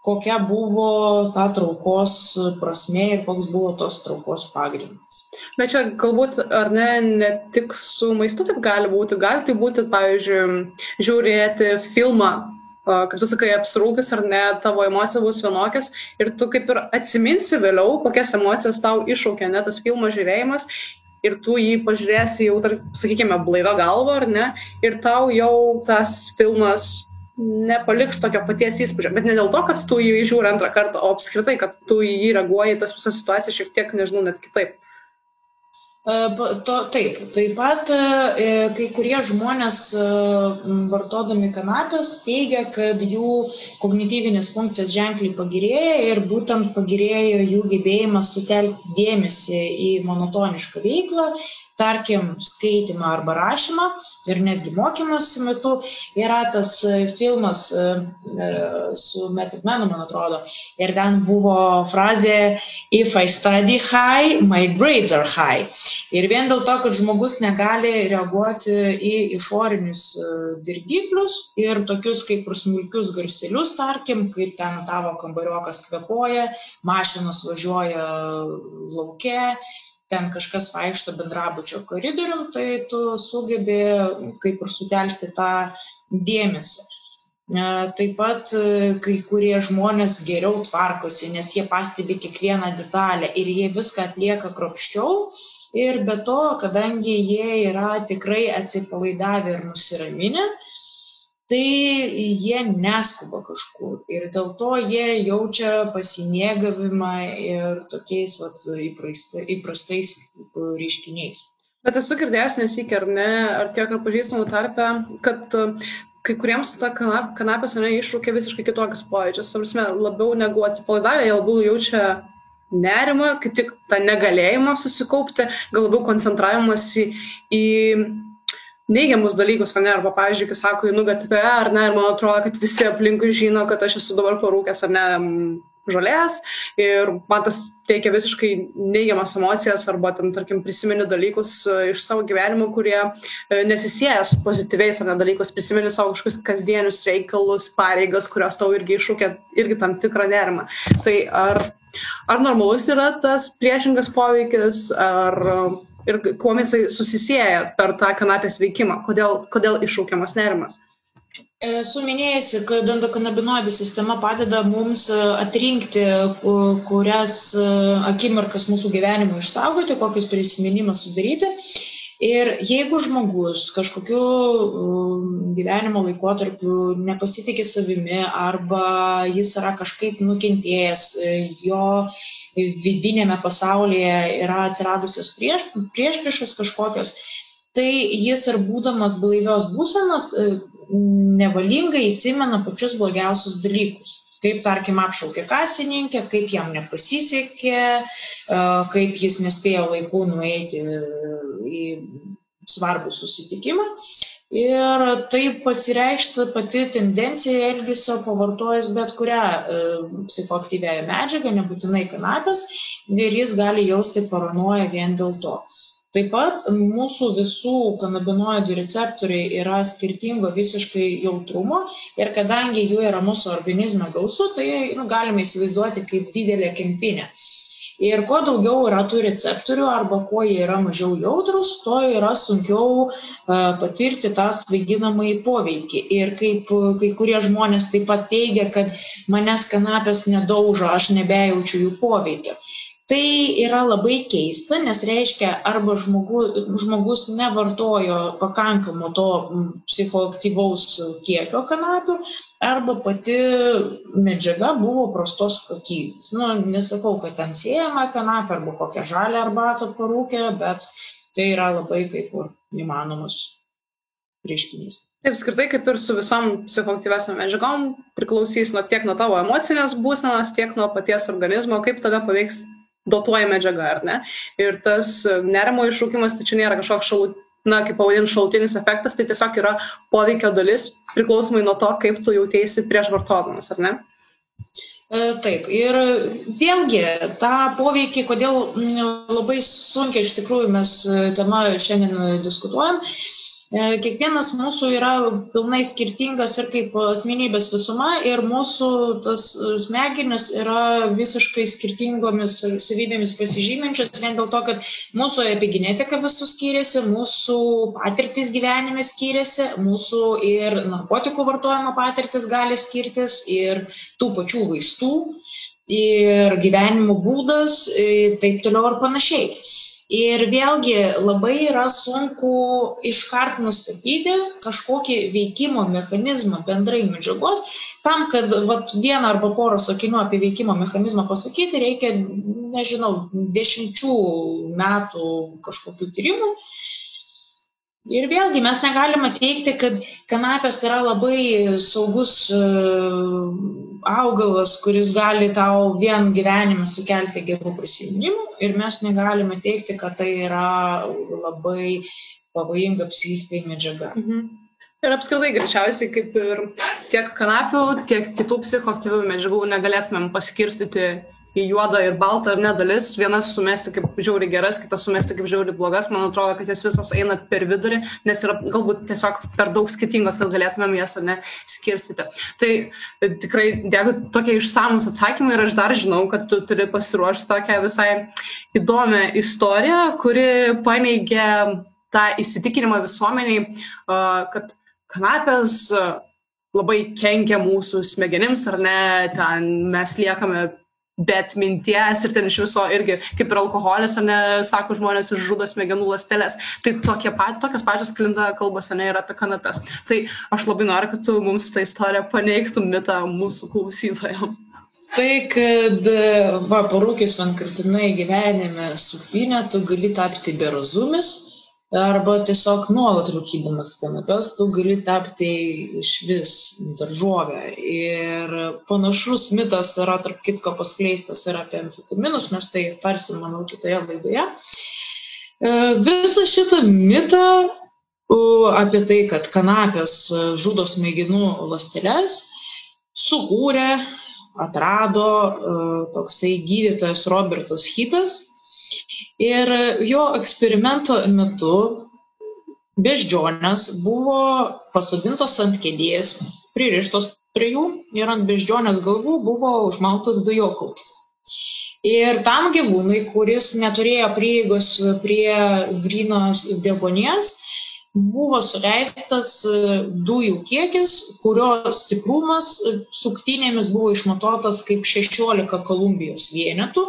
kokia buvo ta traukos prasme ir koks buvo tos traukos pagrindas. Bet čia galbūt, ar ne, ne tik su maistu taip gali būti, gali tai būti, pavyzdžiui, žiūrėti filmą kaip tu sakai, apsirūkęs ar ne, tavo emocija bus vienokias ir tu kaip ir atsiminsi vėliau, kokias emocijas tau iššaukia, ne, tas filmo žiūrėjimas ir tu jį pažiūrėsi jau, tar, sakykime, blaivę galvą ar ne, ir tau jau tas filmas nepaliks tokio paties įspūdžio, bet ne dėl to, kad tu jį žiūri antrą kartą, o apskritai, kad tu jį reaguoji, tas visas situacijas šiek tiek, nežinau, net kitaip. E, to, taip, taip pat e, kai kurie žmonės e, vartodami kanapės teigia, kad jų kognityvinės funkcijos ženkliai pagerėja ir būtent pagerėjo jų gebėjimas sutelkti dėmesį į monotonišką veiklą tarkim, skaitimą arba rašymą ir netgi mokymosi metu yra tas e, filmas e, e, su Metikmenu, man atrodo, ir ten buvo frazė If I study high, my grades are high. Ir vien dėl to, kad žmogus negali reaguoti į išorinius dirgiklius ir tokius kaip ir smulkius garselius, tarkim, kaip ten tavo kambariokas kvepoja, mašinos važiuoja laukia, ten kažkas vaikšto bendrabučio koridorium, tai tu sugebi kaip ir sutelkti tą dėmesį. E, taip pat e, kai kurie žmonės geriau tvarkosi, nes jie pastebi kiekvieną detalę ir jie viską atlieka kropščiau. Ir be to, kadangi jie yra tikrai atsipalaidavę ir nusiraminę, tai jie neskuba kažkur ir dėl to jie jaučia pasimėgavimą ir tokiais vat, įprasta, įprastais reiškiniais. Bet esu girdėjęs nesik, ar ne, ar tiek ar pažįstamų tarpe, kad kai kuriems ta kanap, kanapės ne iššūkia visiškai kitokius pojūčius. Prasme, labiau negu atsipalaidavę, jie labiau jaučia nerimą, kaip tik tą negalėjimą susikaupti, gal labiau koncentravimas į, į neigiamus dalykus, ne, arba, pavyzdžiui, kai sako, einu gatve, ar ne, ir man atrodo, kad visi aplinkui žino, kad aš esu dabar parūkęs, ar ne, žolės. Ir man tas teikia visiškai neigiamas emocijas arba ten, tarkim, prisimeni dalykus e, iš savo gyvenimo, kurie e, nesisėja su pozityviais ar ne dalykus, prisimeni savo kažkokius kasdienius reikalus, pareigas, kurios tau irgi iššūkia irgi tam tikrą nerimą. Tai ar, ar normalus yra tas priešingas poveikis, ar ir kuo jisai susisieja per tą kanapės veikimą, kodėl, kodėl iššaukiamas nerimas. Esu minėjusi, kad endokanabinoidų sistema padeda mums e, atrinkti, kurias e, akimirkas mūsų gyvenimo išsaugoti, kokius prisiminimus sudaryti Ir jeigu žmogus kažkokiu um, gyvenimo laikotarpiu nepasitikė savimi arba jis yra kažkaip nukentėjęs, jo vidinėme pasaulyje yra atsiradusios prieš, prieš priešas kažkokios, tai jis ir būdamas blaivios būsenos e, nevalingai įsimena pačius blogiausius dalykus kaip tarkim apšaukė kasininkę, kaip jam nepasisekė, kaip jis nespėjo laiku nueiti į svarbų susitikimą. Ir tai pasireikšta pati tendencija elgesio pavartojus bet kurią e, psichoaktyvę medžiagą, nebūtinai kanapės, ir jis gali jausti paranoją vien dėl to. Taip pat mūsų visų kanabinoidų receptoriai yra skirtingo visiškai jautrumo ir kadangi jų yra mūsų organizme gausu, tai nu, galime įsivaizduoti kaip didelė kempinė. Ir kuo daugiau yra tų receptorių arba kuo jie yra mažiau jautrus, tuo yra sunkiau uh, patirti tą svaiginamąjį poveikį. Ir kaip kai kurie žmonės taip pat teigia, kad manęs kanapės nedaužo, aš nebejaučiu jų poveikio. Tai yra labai keista, nes reiškia, arba žmogu, žmogus nevartojo pakankamo to psichoaktyvaus kiekio kanapių, arba pati medžiaga buvo prostos kokybės. Nu, nesakau, kad ten siejama kanapė arba kokią žalę arbatą parūkė, bet tai yra labai kaip ir įmanomas reiškinys. Taip, skirtai kaip ir su visom psichoaktyvesnio medžiagom priklausys nuo tiek nuo tavo emocinės būsenos, tiek nuo paties organizmo, kaip tave paveiks dotuoja medžiaga, ar ne? Ir tas nerimo iššūkimas, tai čia nėra kažkoks šalut, na, kaip pavadinti, šalutinis efektas, tai tiesiog yra poveikio dalis priklausomai nuo to, kaip tu jautiesi prieš vartodamas, ar ne? E, taip, ir vėlgi tą poveikį, kodėl labai sunkiai iš tikrųjų mes e, tema šiandien diskutuojam, E, kiekvienas mūsų yra pilnai skirtingas ir kaip asmenybės visuma ir mūsų tas smegenis yra visiškai skirtingomis savybėmis pasižyminčios vien dėl to, kad mūsų epigenetika visų skiriasi, mūsų patirtis gyvenime skiriasi, mūsų ir narkotikų vartojimo patirtis gali skirtis ir tų pačių vaistų ir gyvenimo būdas, taip toliau ir panašiai. Ir vėlgi labai yra sunku iškart nustatyti kažkokį veikimo mechanizmą bendrai medžiagos. Tam, kad vat, vieną arba porą sakinių apie veikimo mechanizmą pasakyti, reikia, nežinau, dešimčių metų kažkokių tyrimų. Ir vėlgi mes negalime teikti, kad kanapės yra labai saugus e, augalas, kuris gali tau vien gyvenime sukelti gerų prisiminimų ir mes negalime teikti, kad tai yra labai pavojinga psichikai medžiaga. Mhm. Ir apskritai greičiausiai kaip ir tiek kanapių, tiek kitų psichoaktyvių medžiagų negalėtumėm paskirstyti į juodą ir baltą ar ne dalis, vienas sumesti kaip žiauri geras, kitas sumesti kaip žiauri blogas, man atrodo, kad jas visos eina per vidurį, nes yra galbūt tiesiog per daug skirtingos, kad galėtumėm jas ar ne skirstyti. Tai e, tikrai dėkui tokie išsamus atsakymai ir aš dar žinau, kad tu turi pasiruošti tokią visai įdomią istoriją, kuri paneigia tą įsitikinimą visuomeniai, kad kanapės labai kenkia mūsų smegenims, ar ne, ten mes liekame bet minties ir ten iš viso irgi, kaip ir alkoholis, ne, sako žmonės, išžudo smegenų lastelės. Tai tokie pat, tokios pačios klinda kalbose ne ir apie kanapes. Tai aš labai noriu, kad tu mums tą istoriją paneigtum mitą mūsų klausytojams. Tai, kad va, parūkis vienkartinai gyvenime suktinę, tu gali tapti berozumis, arba tiesiog nuolat rūkydamas kanapes tu gali tapti išvis daržovę. Ir panašus mitas yra, tarp kitko, paskleistas ir apie amfetaminus, mes tai tarsim, manau, kitoje laidoje. E, visą šitą mitą apie tai, kad kanapės žudo smegenų ląsteles, sukūrė, atrado e, toksai gydytojas Robertas Hitas Ir jo eksperimento metu beždžionės buvo pasodintos ant kėdės, pririštos prie jų ir ant beždžionės galvų buvo užmaltas dujokaukis. Ir tam gyvūnui, kuris neturėjo prieigos prie grynos degonės, buvo suleistas dujų kiekis, kurio stiprumas suktinėmis buvo išmatuotas kaip 16 kolumbijos vienetų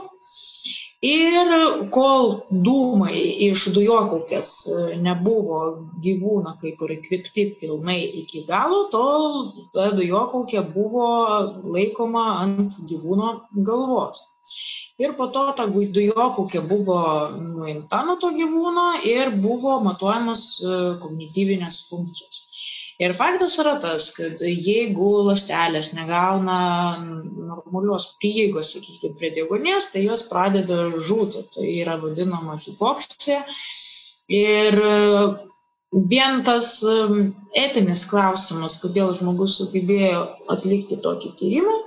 ir kol dūmai iš dujokaukės e, nebuvo gyvūno kaip ir įkvėpti pilnai iki galo, tol ta dujokaukė buvo laikoma ant gyvūno galvos. Ir po to ta dujokaukė buvo nuimta nuo to gyvūno ir buvo matuojamas e, kognityvinės funkcijos. Ir faktas yra tas, kad jeigu lastelės negauna normalios prieigos, sakykime, prie degonės, tai jos pradeda žūti. Tai yra vadinama hipoksija. Ir vien tas etinis klausimas, kodėl žmogus sugebėjo atlikti tokį tyrimą,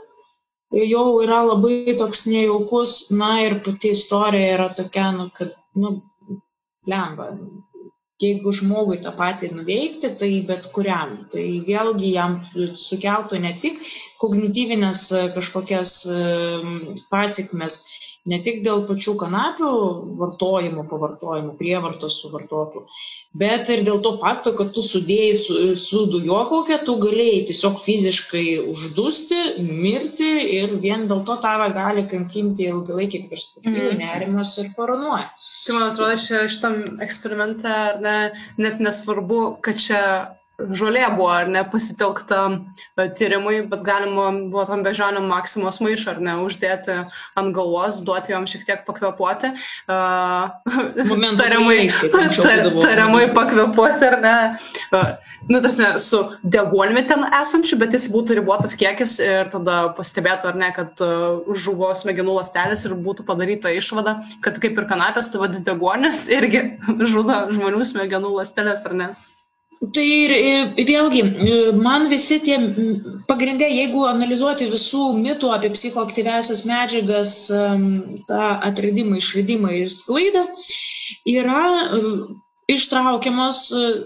jau yra labai toks nejaukus, na ir pati istorija yra tokia, nu, kad, nu, lemba, jeigu žmogui tą patį nuveikti, tai bet kuriam. Tai vėlgi jam sukeltų ne tik kognityvinės e, kažkokias e, pasiekmes, ne tik dėl pačių kanapių vartojimo, pavartojimo, prievartos suvartotų, bet ir dėl to fakto, kad tu sudėjai su, su dujokaukė, tu galėjai tiesiog fiziškai uždusti, mirti ir vien dėl to tave gali kankinti ilgalaikį perspektyvą, mm. nerimas ir paranoja. Tai man atrodo, šitam eksperimente ne, net nesvarbu, kad čia žolė buvo, ar ne, pasitelkta e, tyrimui, bet galima buvo tam bežionėm maksimos maišą, ar ne, uždėti ant galvos, duoti jom šiek tiek pakvepuoti. Uh, tariamai, tar, tariamai pakvepuoti, ar ne. Uh, nu, tarsi, su deguonimi ten esančiu, bet jis būtų ribotas kiekis ir tada pastebėtų, ar ne, kad žuvo smegenų lastelės ir būtų padaryta išvada, kad kaip ir kanapės, tai vadinasi deguonis irgi žudo žmonių smegenų lastelės, ar ne. Tai ir vėlgi, man visi tie pagrindė, jeigu analizuoti visų mitų apie psichoaktyvesias medžiagas, tą atradimą, išradimą ir sklaidą, yra ištraukiamos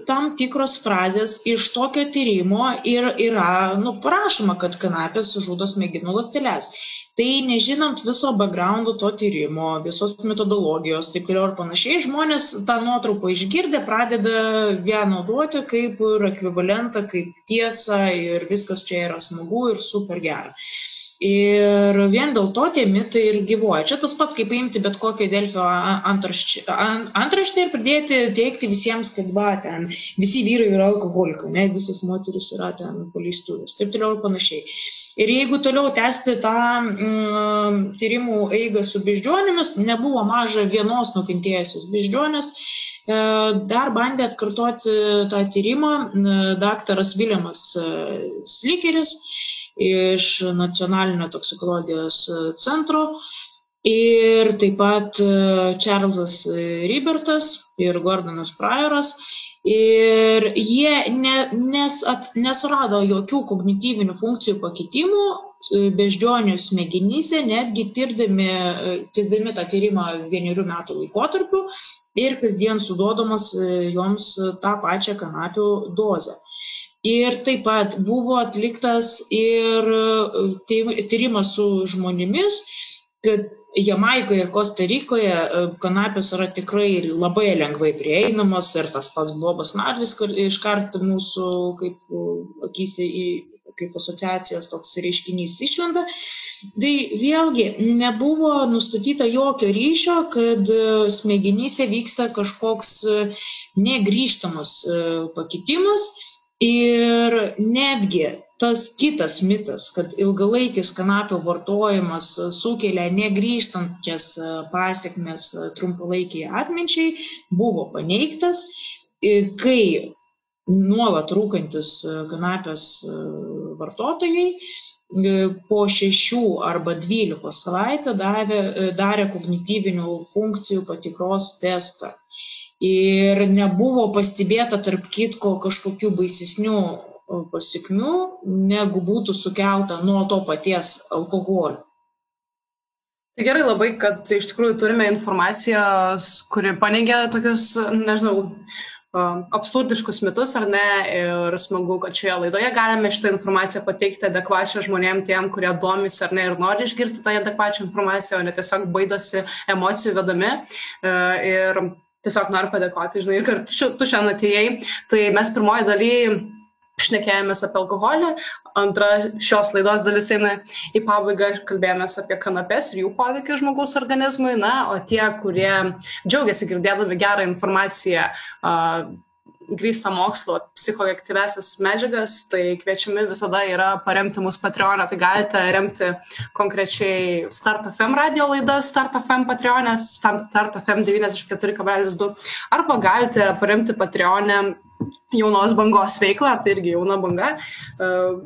tam tikros frazės iš tokio tyrimo ir yra nu, parašoma, kad kanapės žudo smegenų ląsteles tai nežinant viso backgroundo to tyrimo visos metodologijos taip toliau ir panašiai žmonės tą nuotrupą išgirdę pradeda ją naudoti kaip ir ekvivalentą kaip tiesą ir viskas čia yra smagu ir super gera Ir vien dėl to tie mitai ir gyvoja. Čia tas pats, kaip paimti bet kokią Delfio antraštę ir pradėti teikti visiems, kad va, ten visi vyrai yra alkoholikai, ne, visos moteris yra ten paleistuvės, taip toliau ir panašiai. Ir jeigu toliau tęsti tą mm, tyrimų eigą su beždžionėmis, nebuvo maža vienos nukentėjusios beždžionės, e, dar bandė atkartoti tą tyrimą daktaras Viljamas e, Slikeris iš nacionalinio toksikologijos centro ir taip pat Čarlzas Rybertas ir Gordonas Prioras. Ir jie ne, nes, at, nesurado jokių kognityvinių funkcijų pakitimų e, beždžionių smegenyse, netgi tirdami, e, tiesdami tą tyrimą vienerių metų laikotarpiu ir kasdien suduodamas e, joms tą pačią kanapių dozę. Ir taip pat buvo atliktas ir tyrimas su žmonėmis, kad Jamaikoje ir Kostarikoje e, kanapės yra tikrai labai lengvai prieinamos ir tas pats Bobas Marlis, iškart mūsų kaip akysi į kaip asociacijos toks reiškinys išlenda. Tai vėlgi nebuvo nustatyta jokio ryšio, kad e, smegenyse vyksta kažkoks e, negryžtamas pakitimas ir netgi tas kitas mitas, kad ilgalaikis kanapių vartojimas sukelia negryžtančias pasiekmes trumpalaikiai atminčiai, buvo paneigtas, kai nuolat rūkantis kanapės vartotojai po šešių arba dvylikos savaitų davė, darė kognityvinių funkcijų patikros testą. Ir nebuvo pastebėta, tarp kitko, kažkokių baisesnių pasikmių, negu būtų sukelta nuo to paties alkoholio. Tai gerai labai, kad iš tikrųjų turime informacijos, kuri paneigia tokius, nežinau, absurdiškus mitus ar ne ir smagu, kad šioje laidoje galime šitą informaciją pateikti adekvačią žmonėm, tiem, kurie domisi ar ne ir nori išgirsti tą adekvačią informaciją, o ne tiesiog baidosi emocijų vedami. E, ir tiesiog noriu padėkoti, žinai, ir kad tu šiandien atėjai. Tai mes pirmoji dalyje šnekėjomės apie alkoholį, antra šios laidos dalis eina į pabaigą, kalbėjomės apie kanapes ir jų poveikį žmogaus organizmui, na, o tie, kurie džiaugiasi girdėdami gerą informaciją, uh, grįstą mokslo psichoaktyvesias medžiagas, tai kviečiami visada yra paremti mūsų Patreonę. Tai galite remti konkrečiai StartFM radio laidas, StartFM Patreonę, StartFM 94,2 arba galite paremti Patreonę jaunos bangos veiklą, tai irgi jauna banga.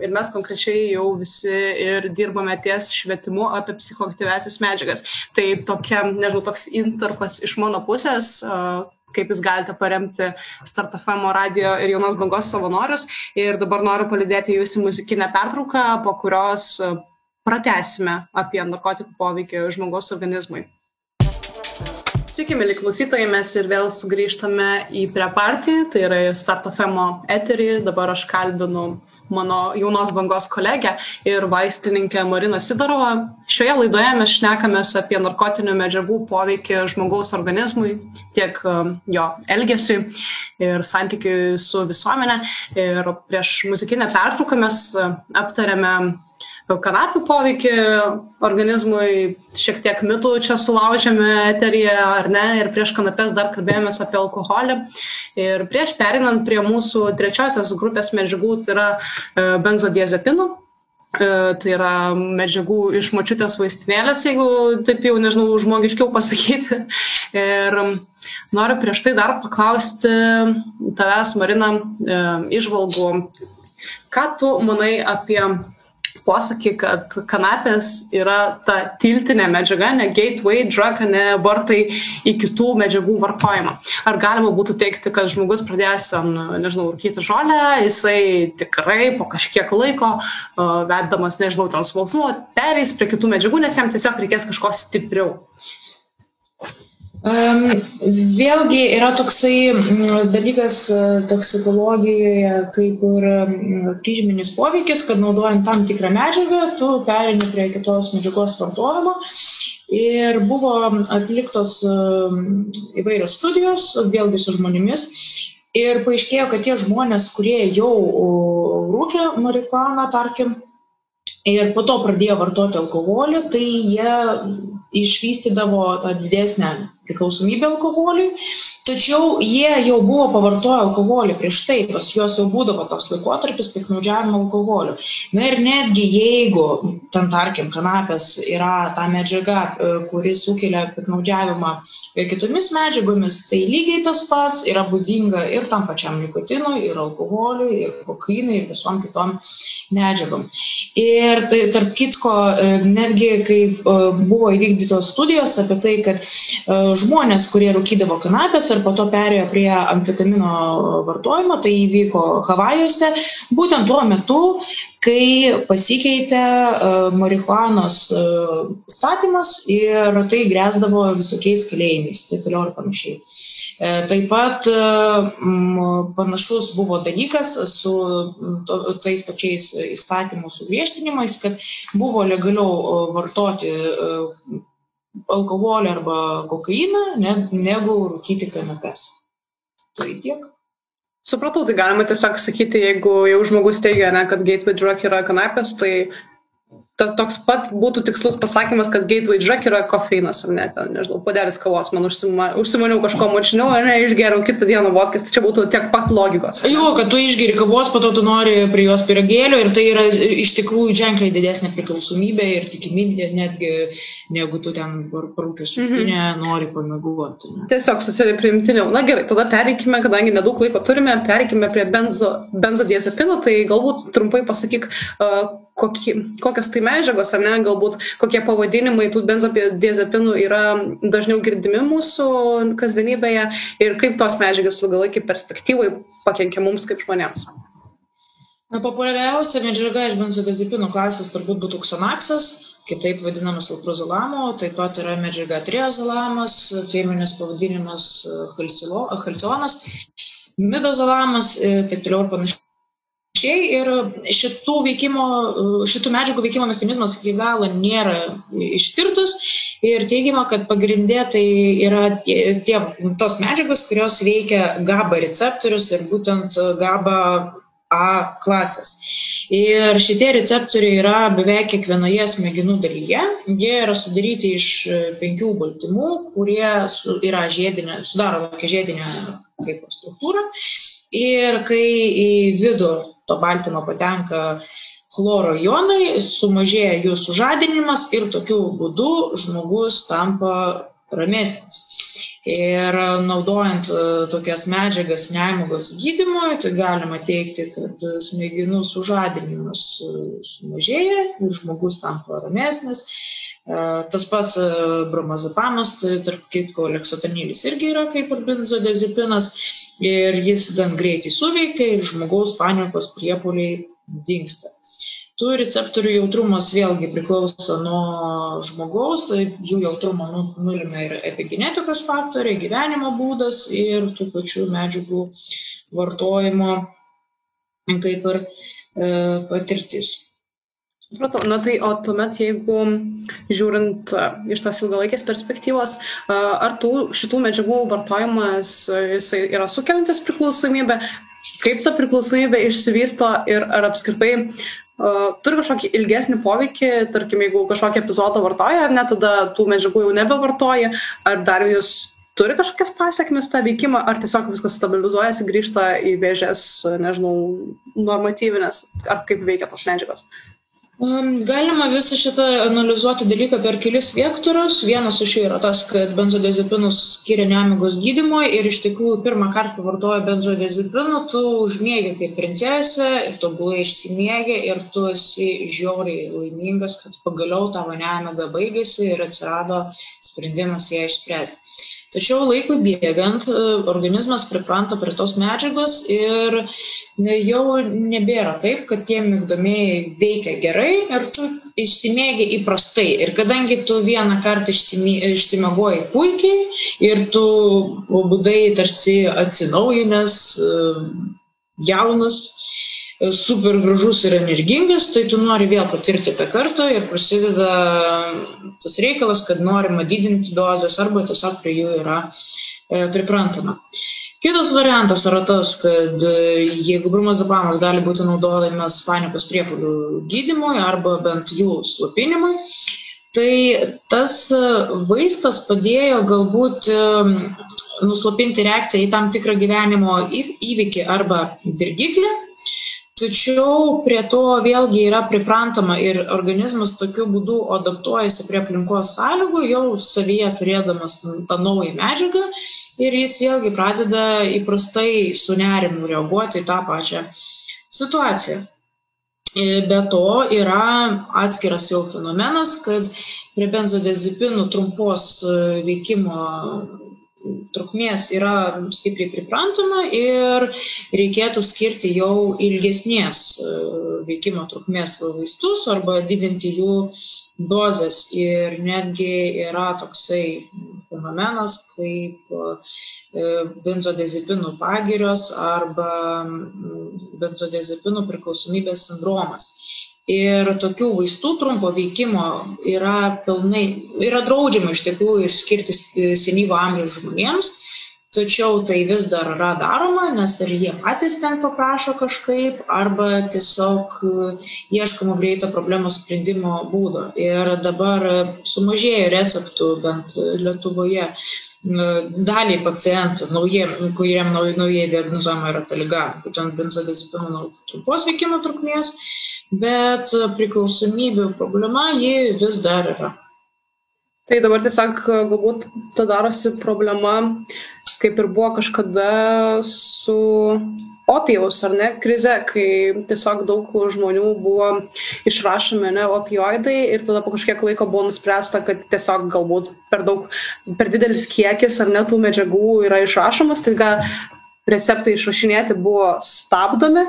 Ir mes konkrečiai jau visi ir dirbame ties švietimu apie psichoaktyvesias medžiagas. Tai tokia, nežinau, toks interpas iš mano pusės kaip jūs galite paremti StartFM radio ir jaunos bangos savanorius. Ir dabar noriu palidėti jūs į muzikinę pertrauką, po kurios e, pratesime apie narkotikų poveikį žmogaus organizmui. Sveiki, mėly klausytojai, mes ir vėl sugrįžtame į prepartį, tai yra StartFM eterį. Dabar aš kalbinu mano jaunos bangos kolegę ir vaistininkę Mariną Sidorovą. Šioje laidoje mes šnekamės apie narkotinių medžiagų poveikį žmogaus organizmui, tiek um, jo elgesiui ir santykiui su visuomenė. Ir prieš muzikinę pertrauką mes uh, aptarėme kanapių poveikį organizmui, šiek tiek mitų čia sulaužėme eteryje, ar ne, ir prieš kanapės dar kalbėjomės apie alkoholį. Ir prieš perinant prie mūsų trečiosios grupės medžiagų, tai yra e, benzodiazepinų. E, tai yra medžiagų iš mačiutės vaistinėlės, jeigu taip jau, nežinau, žmogiškiau pasakyti. Ir noriu prieš tai dar paklausti tavęs, Marina, e, išvalgų, ką tu manai apie posakį, kad kanapės yra ta tiltinė medžiaga, ne gateway drug, ne vartai į kitų medžiagų vartojimą. Ar galima būtų teikti, kad žmogus pradėjęs, nežinau, rūkyti žolę, jisai tikrai po kažkiek laiko, vedamas, nežinau, ten smalsumo, pereis prie kitų medžiagų, nes jam tiesiog reikės kažko stipriau. Um, vėlgi yra toksai dalykas e, toksikologijoje, kaip ir kryžminis poveikis, kad naudojant tam tikrą medžiagą, tu perini prie kitos medžiagos vartojimo. Ir buvo atliktos įvairios studijos, vėlgi su žmonėmis. Ir paaiškėjo, kad tie žmonės, kurie jau rūkė marihuaną, tarkim, ir po to pradėjo vartoti alkoholį, tai jie išvystydavo tą didesnę priklausomybę alkoholiui, tačiau jie jau buvo pavartoję alkoholį prieš tai, pas juos jau būdavo toks laikotarpis piknaudžiavimo alkoholiu. Na ir netgi jeigu, ten tarkim, kanapės yra ta medžiaga, e, kuri sukelia piknaudžiavimą kitomis medžiagomis, tai lygiai tas pats yra būdinga ir tam pačiam nikotinui, ir alkoholiui, ir kokainui, ir visom kitom medžiagom. Ir tai, tarp kitko, e, netgi kai e, buvo įvykdytos studijos apie tai, kad žmonės, kurie rūkydavo kanapės ir po to perėjo prie amfetamino vartojimo, tai įvyko Havajuose, būtent tuo metu, kai pasikeitė marihuanos statymas ir tai grėsdavo visokiais kalėjimais, taip toliau ir panašiai. E, taip pat e, panašus buvo dalykas su tais pačiais įstatymų sugriežtinimais, kad buvo legaliau e, vartoti alkoholį arba kokainą, negu rūkyti kanapes. Tai tiek. Supratau, tai galima tiesiog sakyti, jeigu jau žmogus teigia, ne, kad gateway drug yra kanapės, tai tas toks pat būtų tikslus pasakymas, kad gateway drug yra kofeinas, ar ne, ten, nežinau, podelis kavos, man užsima, užsimaniau kažko močiniau, ar ne, išgeriau kitą dieną vodkės, tai čia būtų tiek pat logikos. Jo, kad tu išgeri kavos, po to tu nori prie jos piragėlio ir tai yra iš tikrųjų ženkliai didesnė priklausomybė ir tikimybė netgi negu tu ten parūkęs supinę mm -hmm. nori pamėguoti. Tiesiog socialiai priimtiniau. Na gerai, tada pereikime, kadangi nedaug laiko turime, pereikime prie benzo, benzodiazepinų, tai galbūt trumpai pasakyk, uh, kokie, kokios tai medžiagos, ar ne, galbūt kokie pavadinimai tų benzodiazepinų yra dažniau girdimi mūsų kasdienybėje ir kaip tos medžiagos ilgalaikį perspektyvai pakenkia mums kaip žmonėms. Na, populiariausia medžiaga iš benzodiazepinų klasės turbūt būtų ksanaksas, kitaip vadinamas alprozolamo, taip pat yra medžiaga triazolamas, firminis pavadinimas halcionas, midozolamas, taip toliau ir panašiai panašiai ir šitų, veikimo, šitų medžiagų veikimo mechanizmas iki galo nėra ištirtus ir teigiama, kad pagrindė tai yra tie, tos medžiagos, kurios veikia GABA receptorius ir būtent GABA A klasės. Ir šitie receptoriai yra beveik kiekvienoje smegenų dalyje. Jie yra sudaryti iš penkių baltymų, kurie yra žiedinė, sudaro tokią žiedinę kaip struktūrą. Ir kai į vidų to baltymo patenka chloro jonai, sumažėja jų sužadinimas ir tokiu būdu žmogus tampa ramesnis. Ir naudojant e, tokias medžiagas nemigos gydymui, tai galima teikti, kad smegenų sužadinimas e, sumažėja ir žmogus tampa ramesnis. E, tas pats bromazapamas, tai tarp kitko leksotanilis irgi yra kaip ir benzodiazepinas ir jis gan greitai suveikia ir žmogaus panikos priepoliai dinksta. Tų receptorių jautrumas vėlgi priklauso nuo žmogaus, tai jų jautrumą nu, nulime ir epigenetikos faktoriai, gyvenimo būdas ir tų pačių medžiagų vartojimo kaip ir e, patirtis. Supratau, na tai o tuomet, jeigu žiūrint iš tos ilgalaikės perspektyvos, ar tų šitų medžiagų vartojimas jisai yra sukeliantis priklausomybę, kaip ta priklausomybė išsivysto ir ar apskritai uh, turi kažkokį ilgesnį poveikį, tarkim, jeigu kažkokį epizodą vartoja, ar ne, tada tų medžiagų jau nebevartoja, ar dar jūs turi kažkokias pasiekmes tą veikimą, ar tiesiog viskas stabilizuojasi, grįžta į vėžės, nežinau, normatyvinės, ar kaip veikia tos medžiagos. Uh, Galima visą šitą analizuoti dalyką per kelis vektorius. Vienas iš jų yra tas, kad benzodiazepinus skiria nemigos gydymui ir iš tikrųjų pirmą kartą pavartoja benzodiazepinų, tu užmėgi kaip princesė ir tobulai išsimiegi ir tu esi žiauriai laimingas, kad pagaliau tavo nemiga baigėsi ir atsirado sprendimas ją išspręsti. Tačiau laikui bėgant e, organizmas pripranta prie tos medžiagos ir jau nebėra taip, kad tie migdomieji veikia gerai ir tu išsimėgi įprastai. Ir kadangi tu vieną kartą išsimiegoji puikiai ir tu būdai tarsi atsinaujinęs, e, jaunas, super gražus ir energingas, tai tu nori vėl patirti tą kartą ir prasideda tas reikalas, kad norima didinti dozes arba tiesiog prie jų yra e, priprantama. Kitas variantas yra tas, kad e, jeigu brumazapamas gali būti naudojamas panikos priepolių gydymui arba bent jų slopinimui, tai tas vaistas padėjo galbūt e, nuslopinti reakciją į tam tikrą gyvenimo įvykį arba dirgiklį tačiau prie to vėlgi yra priprantama ir organizmas tokiu būdu adaptuojasi prie aplinkos sąlygų, jau savyje turėdamas tą naują medžiagą ir jis vėlgi pradeda įprastai su nerimu reaguoti į tą pačią situaciją. Be to yra atskiras jau fenomenas, kad prie benzodiazepinų trumpos veikimo trukmės yra stipriai priprantama ir reikėtų skirti jau ilgesnės e, veikimo trukmės vaistus arba didinti jų dozes. Ir netgi yra toksai fenomenas kaip e, benzodiazepinų pagirios arba benzodiazepinų priklausomybės sindromas. Ir tokių vaistų trumpo veikimo yra pilnai, yra draudžiama iš tikrųjų skirti senyvo amžiaus žmonėms, tačiau tai vis dar yra daroma, nes ir jie patys ten paprašo kažkaip, arba tiesiog ieškama greito problemos sprendimo būdo. Ir dabar sumažėjo receptų bent Lietuvoje daliai pacientų, naujie, kuriem naujai diagnozuojama yra ta lyga, būtent benzodiazepinų trumpos veikimo trukmės bet priklausomybių problema ji vis dar yra. Tai dabar tiesiog galbūt ta darosi problema, kaip ir buvo kažkada su opijaus ar ne krize, kai tiesiog daug žmonių buvo išrašomi ne opioidai ir tada po kažkiek laiko buvo nuspręsta, kad tiesiog galbūt per daug, per didelis kiekis ar ne tų medžiagų yra išrašomas, tai ką receptai išrašinėti buvo stabdomi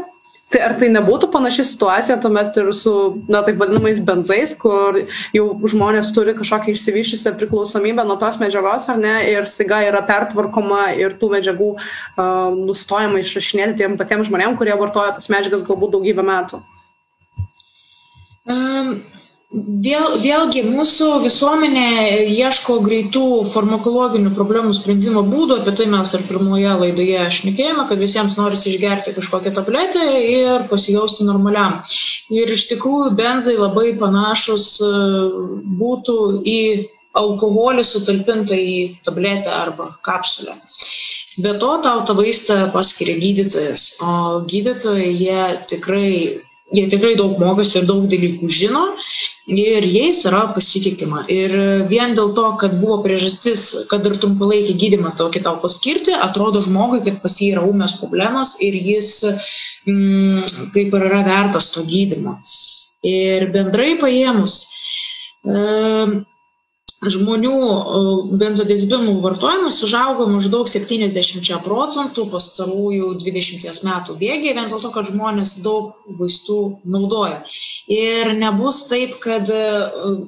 Tai ar tai nebūtų panaši situacija tuomet ir su, na, taip vadinamais benzais, kur jau žmonės turi kažkokią išsivyščiusią priklausomybę nuo tos medžiagos, ar ne, ir staiga yra pertvarkoma ir tų medžiagų uh, nustojama išrašinėti tiem patiems žmonėms, kurie vartoja tas medžiagas galbūt daugybę metų? Um, Vėl, vėlgi mūsų visuomenė ieško greitų farmakologinių problemų sprendimo būdų, apie tai mes ir pirmoje laidoje šnekėjome, kad visiems norisi išgerti kažkokią tabletę ir pasijausti normaliam. Ir iš tikrųjų benzai labai panašus e, būtų į alkoholį sutalpintą į tabletę arba kapsulę. Be to, tau tą vaistą paskiria gydytojas, o gydytojai jie tikrai jie tikrai daug mokosi ir daug dalykų žino ir jais yra pasitikima. Ir vien dėl to, kad buvo priežastis, kad ir trumpalaikį gydimą tokį tau paskirti, atrodo žmogui, kad pas jį yra ūmės problemos ir jis mm, kaip ir yra vertas to gydimo. Ir bendrai paėmus, e, žmonių benzodiazepinų vartojimas užaugo maždaug 70 procentų pastarųjų 20 metų bėgiai, vien dėl to, kad žmonės daug vaistų naudoja. Ir nebus taip, kad e,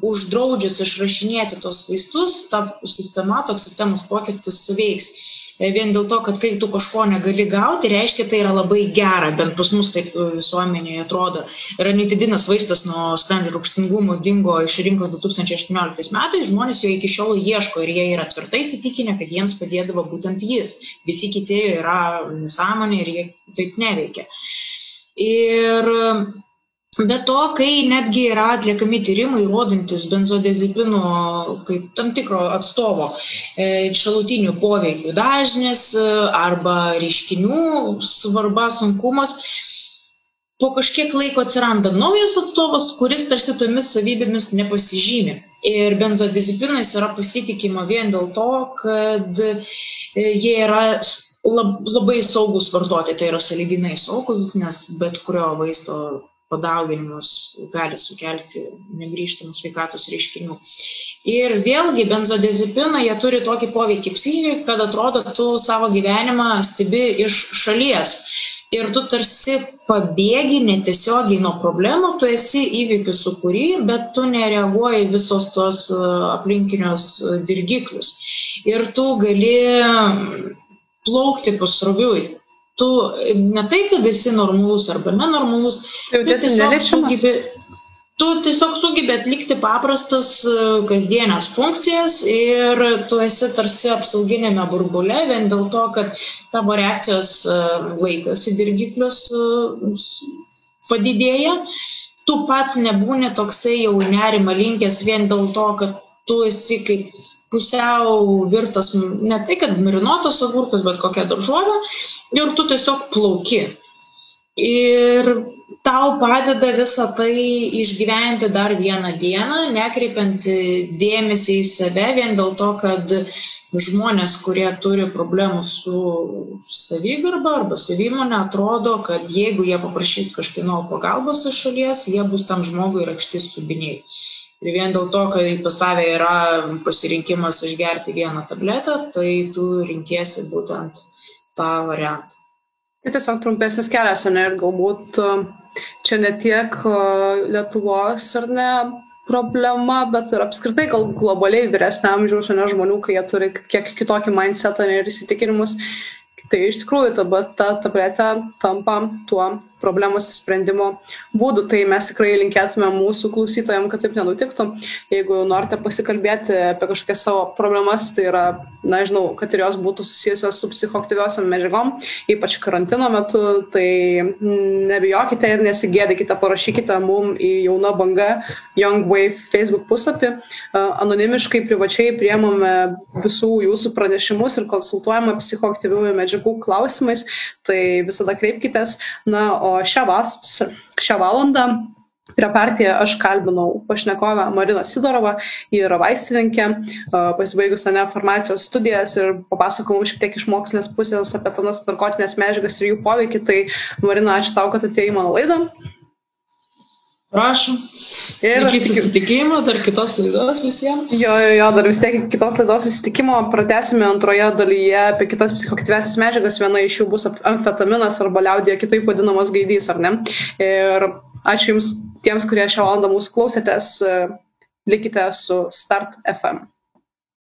uždraudžius išrašinėti tos vaistus, ta sistema, toks sistemos pokytis suveiks. E, vien dėl to, kad kai tu kažko negali gauti, reiškia tai yra labai gera, bent pas mus taip e, visuomenėje atrodo. Ranitidinas vaistas nuo skrandžio rūkštingumo dingo iš rinkos 2018 metais, žmonės jo iki šiol ieško ir jie yra tvirtai įsitikinę, kad jiems padėdavo būtent jis. Visi kiti yra nesąmonė ir jie taip neveikia. Ir Be to, kai netgi yra atliekami tyrimai, rodantis benzodiazepinų kaip tam tikro atstovo e, šalutinių poveikių dažnis e, arba reiškinių svarba, sunkumas, po kažkiek laiko atsiranda naujas atstovas, kuris tarsi tomis savybėmis nepasižymė. Ir benzodiazepinais yra pasitikima vien dėl to, kad e, jie yra labai saugus vartoti, tai yra saliginai saugus, nes bet kurio vaisto padauginimas gali sukelti negrįžtamų sveikatos reiškinių. Ir vėlgi benzodiazepinai, jie turi tokį poveikį psichikai, kad atrodo, tu savo gyvenimą stebi iš šalies. Ir tu tarsi pabėgi netiesiogiai nuo problemų, tu esi įvykių sukūry, bet tu nereaguoji visos tos e, aplinkinius e, dirgiklius. Ir tu gali plaukti pasroviui tu ne tai, kad esi normalus arba nenormalus, tu tiesiog sugebi, tu tiesiog sugebi atlikti paprastas e, kasdienės funkcijas ir tu esi tarsi apsauginėme burbule vien dėl to, kad tavo reakcijos e, laikas į dirgiklius e, padidėja. Tu pats nebūni toksai jau nerima linkęs vien dėl to, kad tu esi kaip pusiau virtas, ne tai kad marinuotos agurkus, bet kokią daržovę ir tu tiesiog plauki. Ir tau padeda visą tai išgyventi dar vieną dieną, nekreipiant dėmesį į save vien dėl to, kad žmonės, kurie turi problemų su savigarba arba savimonė, atrodo, kad jeigu jie paprašys kažkieno pagalbos iš šalies, jie bus tam žmogui rakštis subiniai. Ir vien dėl to, kad pas tavę yra pasirinkimas išgerti vieną tabletę, tai tu rinkėsi būtent tą variantą. Tai tiesiog trumpesnis kelias, ne, ir galbūt uh, čia ne tiek Lietuvos ar ne problema, bet ir apskritai gal globaliai vyresnio amžiaus ne žmonių, kai jie turi kiek kitokį mindsetą ir įsitikinimus. Tai iš tikrųjų ta, ta tabletė tampa tuo problemos sprendimo būdų. Tai mes tikrai linkėtume mūsų klausytojams, kad taip nenutiktų. Jeigu norite pasikalbėti apie kažkokias savo problemas, tai yra, na, žinau, kad ir jos būtų susijusios su psichoktyviosiam medžiagom, ypač karantino metu, tai nebijokite ir nesigėdykite, parašykite mum į jauna banga Young Wave Facebook puslapį. Anonimiškai, privačiai priemame visų jūsų pranešimus ir konsultuojame psichoktyviųjų medžiagų klausimais, tai visada kreipkitės. Na, o šią, vas, šią valandą Prie partiją aš kalbinau pašnekovę Mariną Sidorovą, ji yra vaistininkė, pasibaigusi ne farmacijos studijas ir papasakojau šiek tiek iš mokslinės pusės apie tonas narkotinės medžiagas ir jų poveikį. Tai Marina, ačiū tau, kad atėjai mano laidą. Prašom. Ir iki susitikimo, dar kitos laidos visiems. Jo, jo, jo, dar vis tiek kitos laidos susitikimo pratęsime antroje dalyje apie kitas psichoktyvesias medžiagas. Viena iš jų bus amfetaminas arba liaudėje kitaip vadinamas gaidys, ar ne? Ir ačiū Jums tiems, kurie šią valandą mūsų klausėtės. Likite su Start FM.